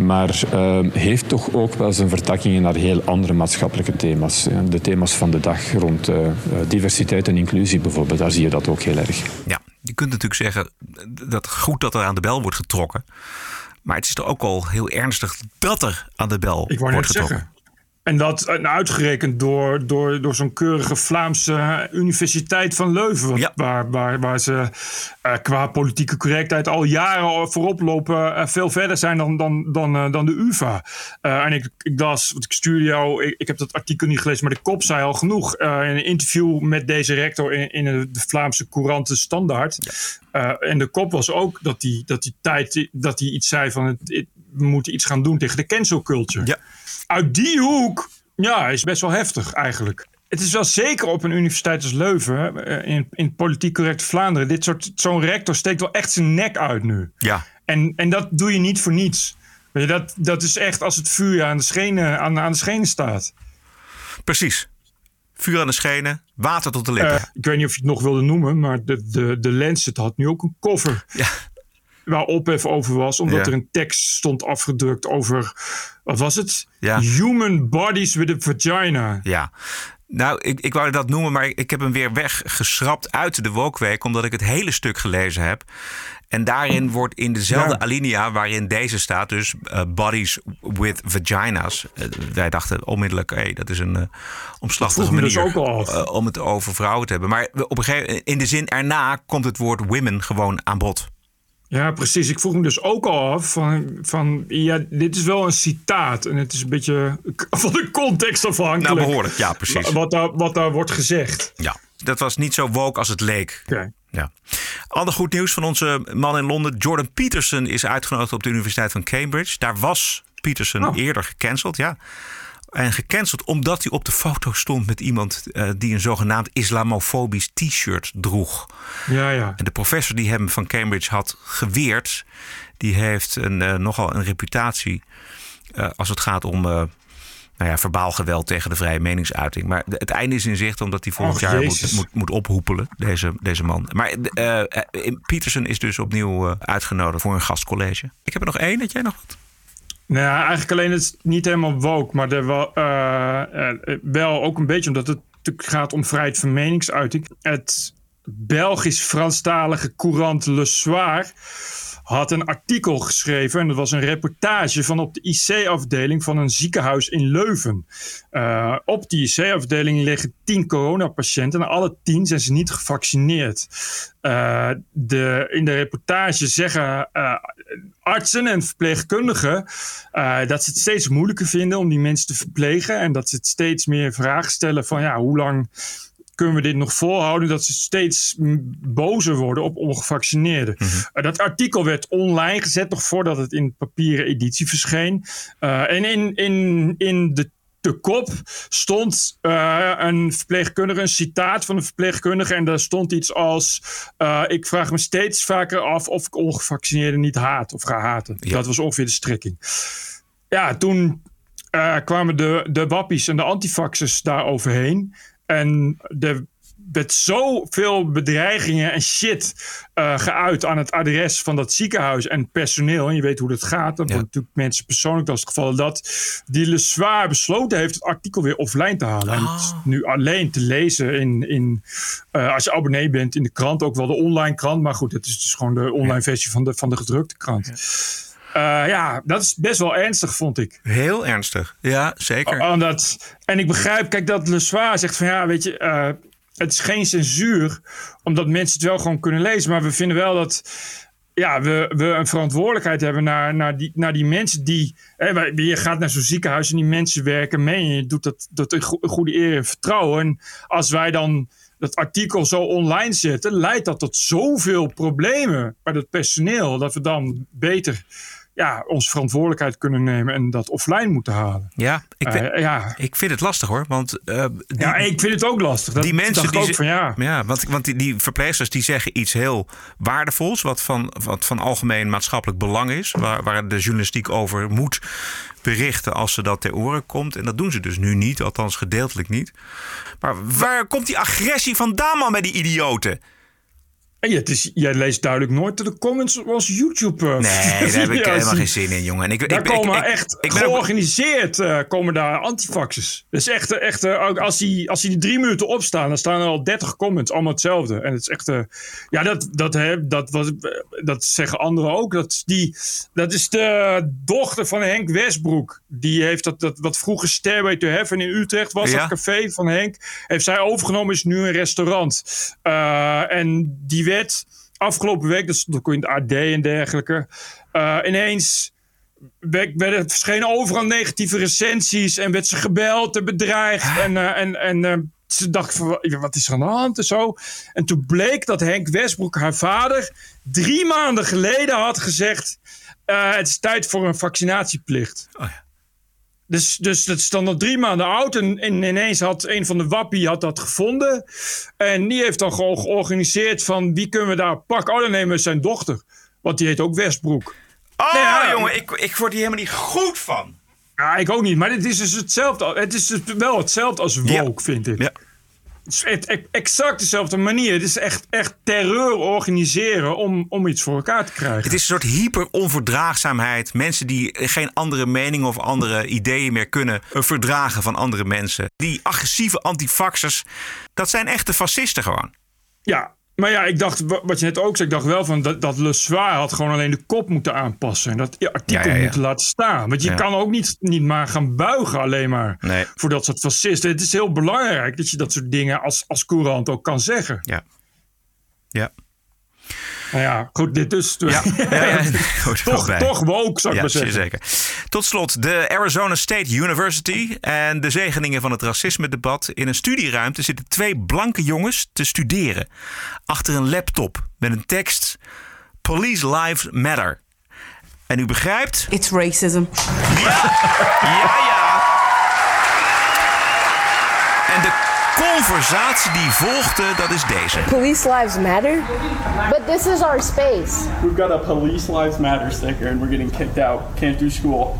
Maar eh, heeft toch ook wel zijn vertakkingen naar heel andere maatschappelijke thema's. De thema's van de dag rond eh, diversiteit en inclusie bijvoorbeeld, daar zie je dat ook heel erg. Ja, je kunt natuurlijk zeggen dat goed dat er aan de bel wordt getrokken. Maar het is toch ook al heel ernstig dat er aan de bel Ik wou wordt net getrokken. zeggen. En dat uitgerekend door, door, door zo'n keurige Vlaamse Universiteit van Leuven. Waar, waar, waar ze eh, qua politieke correctheid al jaren voorop lopen. eh, veel verder zijn dan, dan, dan, eh, dan de UvA. En ik, ik las, want ik stuurde jou, ik, ik heb dat artikel niet gelezen, maar de kop zei al genoeg. In een interview met deze rector in, in de Vlaamse Courant de Standaard. Eh, en de kop was ook dat die, dat die tijd, dat hij iets zei van het- we moeten iets gaan doen tegen de cancel culture. Ja. Uit die hoek, ja, is best wel heftig eigenlijk. Het is wel zeker op een universiteit als Leuven, eh, in, in politiek correct Vlaanderen, dit soort, zo'n rector steekt wel echt zijn nek uit nu. Ja, En, en dat doe je niet voor niets. Weet je, dat, dat is echt als het vuur aan de schenen, aan, aan de schenen staat. precies. Vuur aan de schenen, water tot de lippen. Eh, ik weet niet of je het nog wilde noemen, maar de, de, de Lancet had nu ook een cover. Waar ophef over was, omdat Ja. er een tekst stond afgedrukt over, wat was het? Ja. Human bodies with a vagina. Ja. Nou, ik, ik wou dat noemen, maar ik, heb hem weer weggeschrapt uit de Wokweek, omdat ik het hele stuk gelezen heb. En daarin wordt in dezelfde Ja. alinea waarin deze staat, dus eh, bodies with vagina's. Eh, wij dachten onmiddellijk, hé, dat is een eh, omslachtige dus manier om het over vrouwen te hebben. Maar op een gegeven in de zin erna komt het woord women gewoon aan bod. Ja, precies. Ik vroeg me dus ook al af van, van ja, dit is wel een citaat. En het is een beetje van de context afhankelijk. Nou, behoorlijk. Ja, precies. Wat daar, wat daar wordt gezegd. Ja, dat was niet zo woke als het leek. Oké. Ja. Ander goed nieuws van onze man in Londen. Jordan Peterson is uitgenodigd op de Universiteit van Cambridge. Daar was Peterson Oh. eerder gecanceld, ja. En gecanceld omdat hij op de foto stond met iemand eh, die een zogenaamd islamofobisch t-shirt droeg. Ja, ja. En de professor die hem van Cambridge had geweerd, die heeft een, eh, nogal een reputatie eh, als het gaat om nou ja, verbaal geweld tegen de vrije meningsuiting. Maar het einde is in zicht omdat hij volgend jaar moet, moet, moet ophoepelen, deze, deze man. Maar eh, Peterson is dus opnieuw uitgenodigd voor een gastcollege. Ik heb er nog één, dat jij nog wat? Nou ja, eigenlijk alleen het niet helemaal woke, maar er wel, eh, eh, wel ook een beetje omdat het natuurlijk gaat om vrijheid van meningsuiting. Het Belgisch-Franstalige courant Le Soir had een artikel geschreven. En dat was een reportage van op de IC-afdeling van een ziekenhuis in Leuven. Eh, op die IC-afdeling liggen tien coronapatiënten. En alle tien zijn ze niet gevaccineerd. Eh, de, in de reportage zeggen eh, artsen en verpleegkundigen dat ze het steeds moeilijker vinden om die mensen te verplegen. En dat ze het steeds meer vragen stellen van ja, hoe lang kunnen we dit nog volhouden? Dat ze steeds bozer worden op ongevaccineerden. Eh, dat artikel werd online gezet, nog voordat het in papieren editie verscheen. Eh, en in, in, in de de kop stond eh, een verpleegkundige, een citaat van een verpleegkundige. En daar stond iets als: Ik vraag me steeds vaker af of ik ongevaccineerden niet haat of ga haten. Dat was ongeveer de strekking. Ja, toen kwamen de, de wappies en de antifaxers daar overheen. En de werd zoveel bedreigingen en shit uh, geuit aan het adres van dat ziekenhuis en personeel. En je weet hoe dat gaat. Dat wordt natuurlijk mensen persoonlijk als het geval dat die Le Zwaar besloten heeft het artikel weer offline te halen. En het is Ah. nu alleen te lezen in, in uh, als je abonnee bent in de krant, ook wel de online krant. Maar goed, het is dus gewoon de online versie van de, van de gedrukte krant. Ja. Ja, dat is best wel ernstig, vond ik. Heel ernstig, ja, zeker. Omdat, en ik begrijp, kijk, dat Le Soir zegt van ja, weet je, uh, het is geen censuur, omdat mensen het wel gewoon kunnen lezen. Maar we vinden wel dat ja, we, we een verantwoordelijkheid hebben naar, naar, die, naar die mensen die. Hè, je gaat naar zo'n ziekenhuis en die mensen werken mee. En je doet dat, dat in goede eer en vertrouwen. En als wij dan dat artikel zo online zetten, leidt dat tot zoveel problemen bij het personeel. Dat we dan beter ja, onze verantwoordelijkheid kunnen nemen en dat offline moeten halen. Ja, ik, vind, uh, ja. ik vind het lastig hoor. Want, uh, die, ja, ik vind het ook lastig. Dat die mensen die ook van ja. ja want, want die, die verpleegsters die zeggen iets heel waardevols, wat van, wat van algemeen maatschappelijk belang is, waar, waar de journalistiek over moet berichten als ze dat ter oren komt. En dat doen ze dus nu niet, althans gedeeltelijk niet. Maar waar komt die agressie vandaan man bij die idioten? Ja, het is, jij leest duidelijk nooit de comments als YouTube. Uh, nee, daar heb ik helemaal geen zin in, jongen. En ik, daar ik, komen ik, echt georganiseerd uh, komen daar antifaxers. Dus echt, echt uh, als, die, als die drie minuten opstaan, dan staan er al 30 comments, allemaal hetzelfde. En het is echt, ja, dat, dat, hè, dat, was, dat zeggen anderen ook. Dat is, die, dat is de dochter van Henk Westbroek. Die heeft dat, dat wat vroeger Stairway to Heaven in Utrecht was, Ja. dat café van Henk. Heeft zij overgenomen, is nu een restaurant. En die afgelopen week, dat stond ook in het AD en dergelijke, uh, ineens werd, werd, verschenen overal negatieve recensies en werd ze gebeld en bedreigd. En, uh, en, en uh, ze dacht van, wat is er aan de hand en zo. En toen bleek dat Henk Westbroek, haar vader, drie maanden geleden had gezegd... Het is tijd voor een vaccinatieplicht. Oh ja. Dus, dus dat is dan nog drie maanden oud. En, en, ineens had een van de wappie had dat gevonden. En die heeft dan gewoon georganiseerd van wie kunnen we daar pakken. Oh, dan nemen we zijn dochter. Want die heet ook Westbroek. Oh, Nou ja, jongen, ik, ik word hier helemaal niet goed van. Ja, ik ook niet. Maar het is dus hetzelfde. Het is dus wel hetzelfde als woke, vind ik. Ja. Het is echt- echt exact dezelfde manier. Het is echt, echt terreur organiseren om, om iets voor elkaar te krijgen. Het is een soort hyper onverdraagzaamheid. Mensen die geen andere mening of andere ideeën meer kunnen eh, verdragen van andere mensen. Die agressieve antifaxers, dat zijn echte fascisten gewoon. Ja, maar ja, ik dacht, wa- wat je net ook zei, ik dacht wel van dat, dat Le Soir had gewoon alleen de kop moeten aanpassen. En dat artikel Ja, ja, ja. moeten laten staan. Want je kan ook niet, niet maar gaan buigen alleen maar Nee. voor dat soort fascisten. Het is heel belangrijk dat je dat soort dingen als, als courant ook kan zeggen. Ja. Ja. Nou ja, goed, dit dus. Ja, ja, ja. Goed, toch, toch woke, zou ik Ja, maar zeggen. zeker. Tot slot, de Arizona State University en de zegeningen van het racisme-debat. In een studieruimte zitten twee blanke jongens te studeren. Achter een laptop met een tekst: Police Lives Matter. En u begrijpt. It's racism. Ja, ja. En conversatie die volgde, dat is deze. Police lives matter. But this is our space. We've got a Police Lives Matter sticker and we're getting kicked out. Can't do school.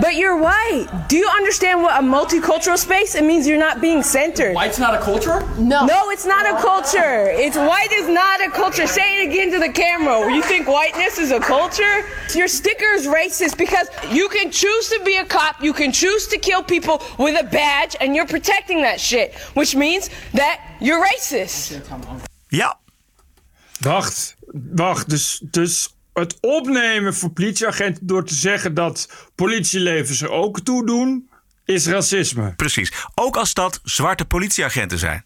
But you're white. Do you understand what a multicultural space? It means you're not being centered. White's not a culture? No. No, it's not a culture. It's white is not a culture. Say it again to the camera. You think whiteness is a culture? Your sticker is racist because you can choose to be a cop, you can choose to kill people with a badge, and you're protecting that shit, which means that you're racist. Ja. Wacht, wacht. Dus, dus het opnemen voor politieagenten door te zeggen dat politielevens er ook toe doen, is racisme. Precies. Ook als dat zwarte politieagenten zijn.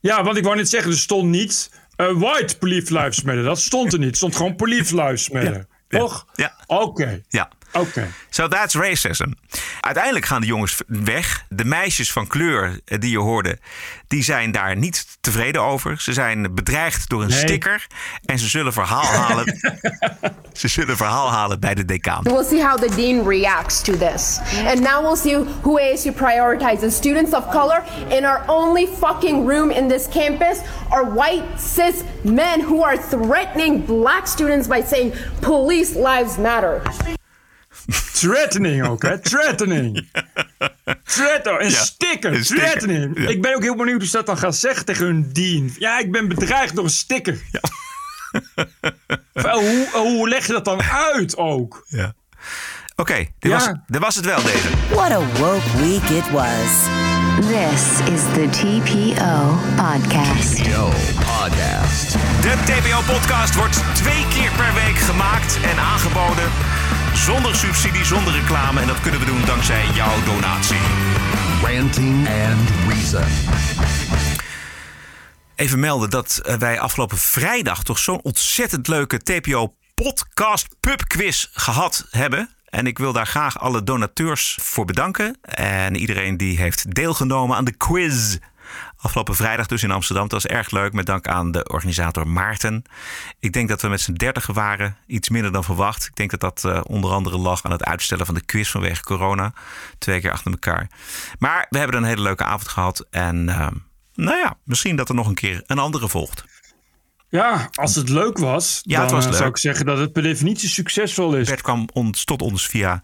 Ja, want ik wou net zeggen, er stond niet eh, white police lives matter. Dat stond er niet. Er stond gewoon police lives matter. Toch? Ja. Oké. Ja. Oké. So that's racism. Uiteindelijk gaan de jongens weg. De meisjes van kleur eh, die je hoorde, die zijn daar niet tevreden over. Ze zijn bedreigd door een Nee. sticker. En ze zullen verhaal halen. ze zullen verhaal halen bij de decaan. We'll see how the dean reacts to this. And now we'll see who ASU prioritizes. Students of color in our only fucking room in this campus are white cis men who are threatening black students by saying police lives matter. Threatening ook, hè? Threatening. Threat, oh, een Ja, sticker. een sticker. Threatening. Ja. Ik ben ook heel benieuwd hoe ze dat dan gaan zeggen tegen hun dien. Ja, ik ben bedreigd door een sticker. Of, eh, hoe, hoe leg je dat dan uit ook? Ja. Oké, dit, was, dit was het wel, deze. What a woke week it was. This is the TPO Podcast. TPO Podcast. De TPO-podcast wordt twee keer per week gemaakt en aangeboden. Zonder subsidie, zonder reclame. En dat kunnen we doen dankzij jouw donatie. Ranting and Reason. Even melden dat eh, wij afgelopen vrijdag toch zo'n ontzettend leuke TPO-podcast pubquiz gehad hebben. En ik wil daar graag alle donateurs voor bedanken. En iedereen die heeft deelgenomen aan de quiz. Afgelopen vrijdag dus in Amsterdam. Dat was erg leuk. Met dank aan de organisator Maarten. Ik denk dat we met z'n dertigen waren. Iets minder dan verwacht. Ik denk dat dat eh, onder andere lag aan het uitstellen van de quiz vanwege corona. Twee keer achter elkaar. Maar we hebben een hele leuke avond gehad. En eh, nou ja, misschien dat er nog een keer een andere volgt. Ja, als het leuk was, Ja, het dan was eh, leuk. zou ik zeggen dat het per definitie succesvol is. Bert kwam ons, tot ons via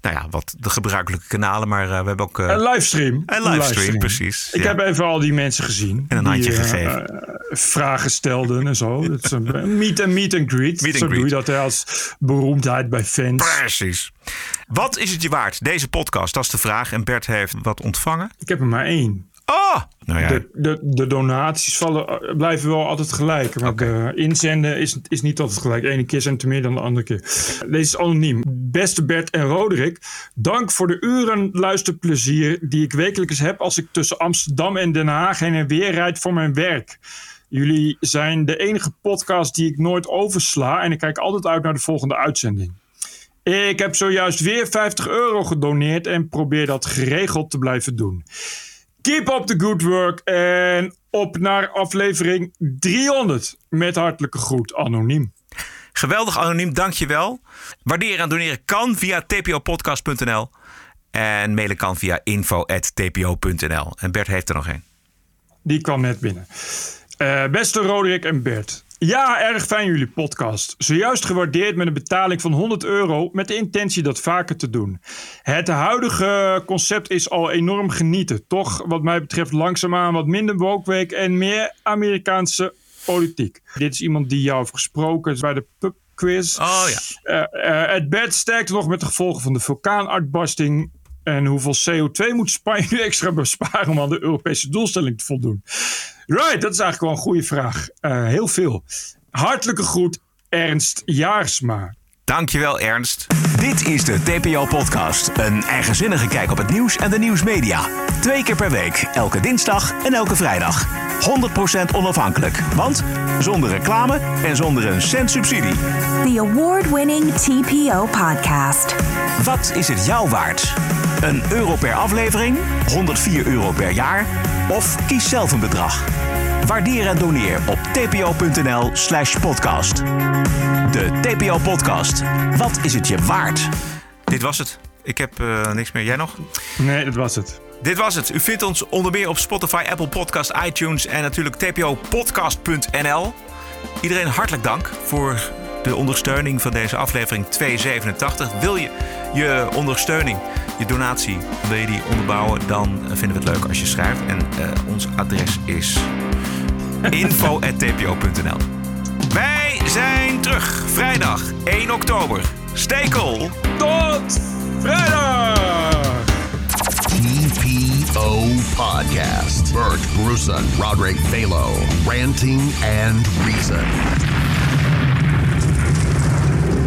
nou ja, wat de gebruikelijke kanalen. Maar eh, we hebben ook... eh, Een livestream. Een livestream, precies. Ik ja. heb even al die mensen gezien. En een die, handje eh, gegeven. vragen stelden en zo. Dat is een meet and meet and greet. Meet and zo doe je greet. dat hè, als beroemdheid bij fans. Precies. Wat is het je waard, deze podcast? Dat is de vraag. En Bert heeft wat ontvangen. Ik heb er maar één. Oh! Nou ja, De, de, de donaties vallen, eh, blijven wel altijd gelijk. Maar de inzenden is, is niet altijd gelijk. De ene keer zijn het er meer dan de andere keer. Deze is anoniem. Beste Bert en Roderick, dank voor de uren luisterplezier die ik wekelijks heb als ik tussen Amsterdam en Den Haag heen en weer rijd voor mijn werk. Jullie zijn de enige podcast die ik nooit oversla en ik kijk altijd uit naar de volgende uitzending. Ik heb zojuist weer 50 euro gedoneerd en probeer dat geregeld te blijven doen. Keep up the good work en op naar aflevering 300. Met hartelijke groet, anoniem. geweldig anoniem, dankjewel. Waarderen en doneren kan via tpopodcast.nl. En mailen kan via info.tpo.nl. En Bert heeft er nog één. Die kwam net binnen. Eh, beste Roderick en Bert. Ja, erg fijn jullie podcast. Zojuist gewaardeerd met een betaling van 100 euro met de intentie dat vaker te doen. Het huidige concept is al enorm genieten. Toch, wat mij betreft, langzaamaan wat minder wokeweek en meer Amerikaanse politiek. Dit is iemand die jou heeft gesproken bij de pubquiz. Oh ja. Eh, het bed sterkte nog met de gevolgen van de vulkaanuitbarsting. En hoeveel CO2 moet Spanje nu extra besparen om aan de Europese doelstelling te voldoen? Right, dat is eigenlijk wel een goede vraag. Eh, heel veel. Hartelijke groet, Ernst Jaarsma. Dankjewel, Ernst. Dit is de TPO-podcast. Een eigenzinnige kijk op het nieuws en de nieuwsmedia. Twee keer per week, elke dinsdag en elke vrijdag. 100% onafhankelijk, want zonder reclame en zonder een cent subsidie. The award-winning TPO podcast. Wat is het jou waard? Een euro per aflevering? 104 euro per jaar? Of kies zelf een bedrag. Waardeer en doneer op tpo.nl slash podcast. De TPO-podcast. Wat is het je waard? Dit was het. Ik heb eh, niks meer. Jij nog? Nee, dat was het. Dit was het. U vindt ons onder meer op Spotify, Apple Podcast, iTunes en natuurlijk tpopodcast.nl. Iedereen hartelijk dank voor de ondersteuning van deze aflevering 287. Wil je je ondersteuning, je donatie, wil je die onderbouwen, dan vinden we het leuk als je schrijft. En eh, ons adres is info.tpo.nl. Wij zijn terug vrijdag 1 oktober. Stekel. Tot vrijdag! TPO Podcast. Bert Bruson, Roderick Balo. Ranting and Reason.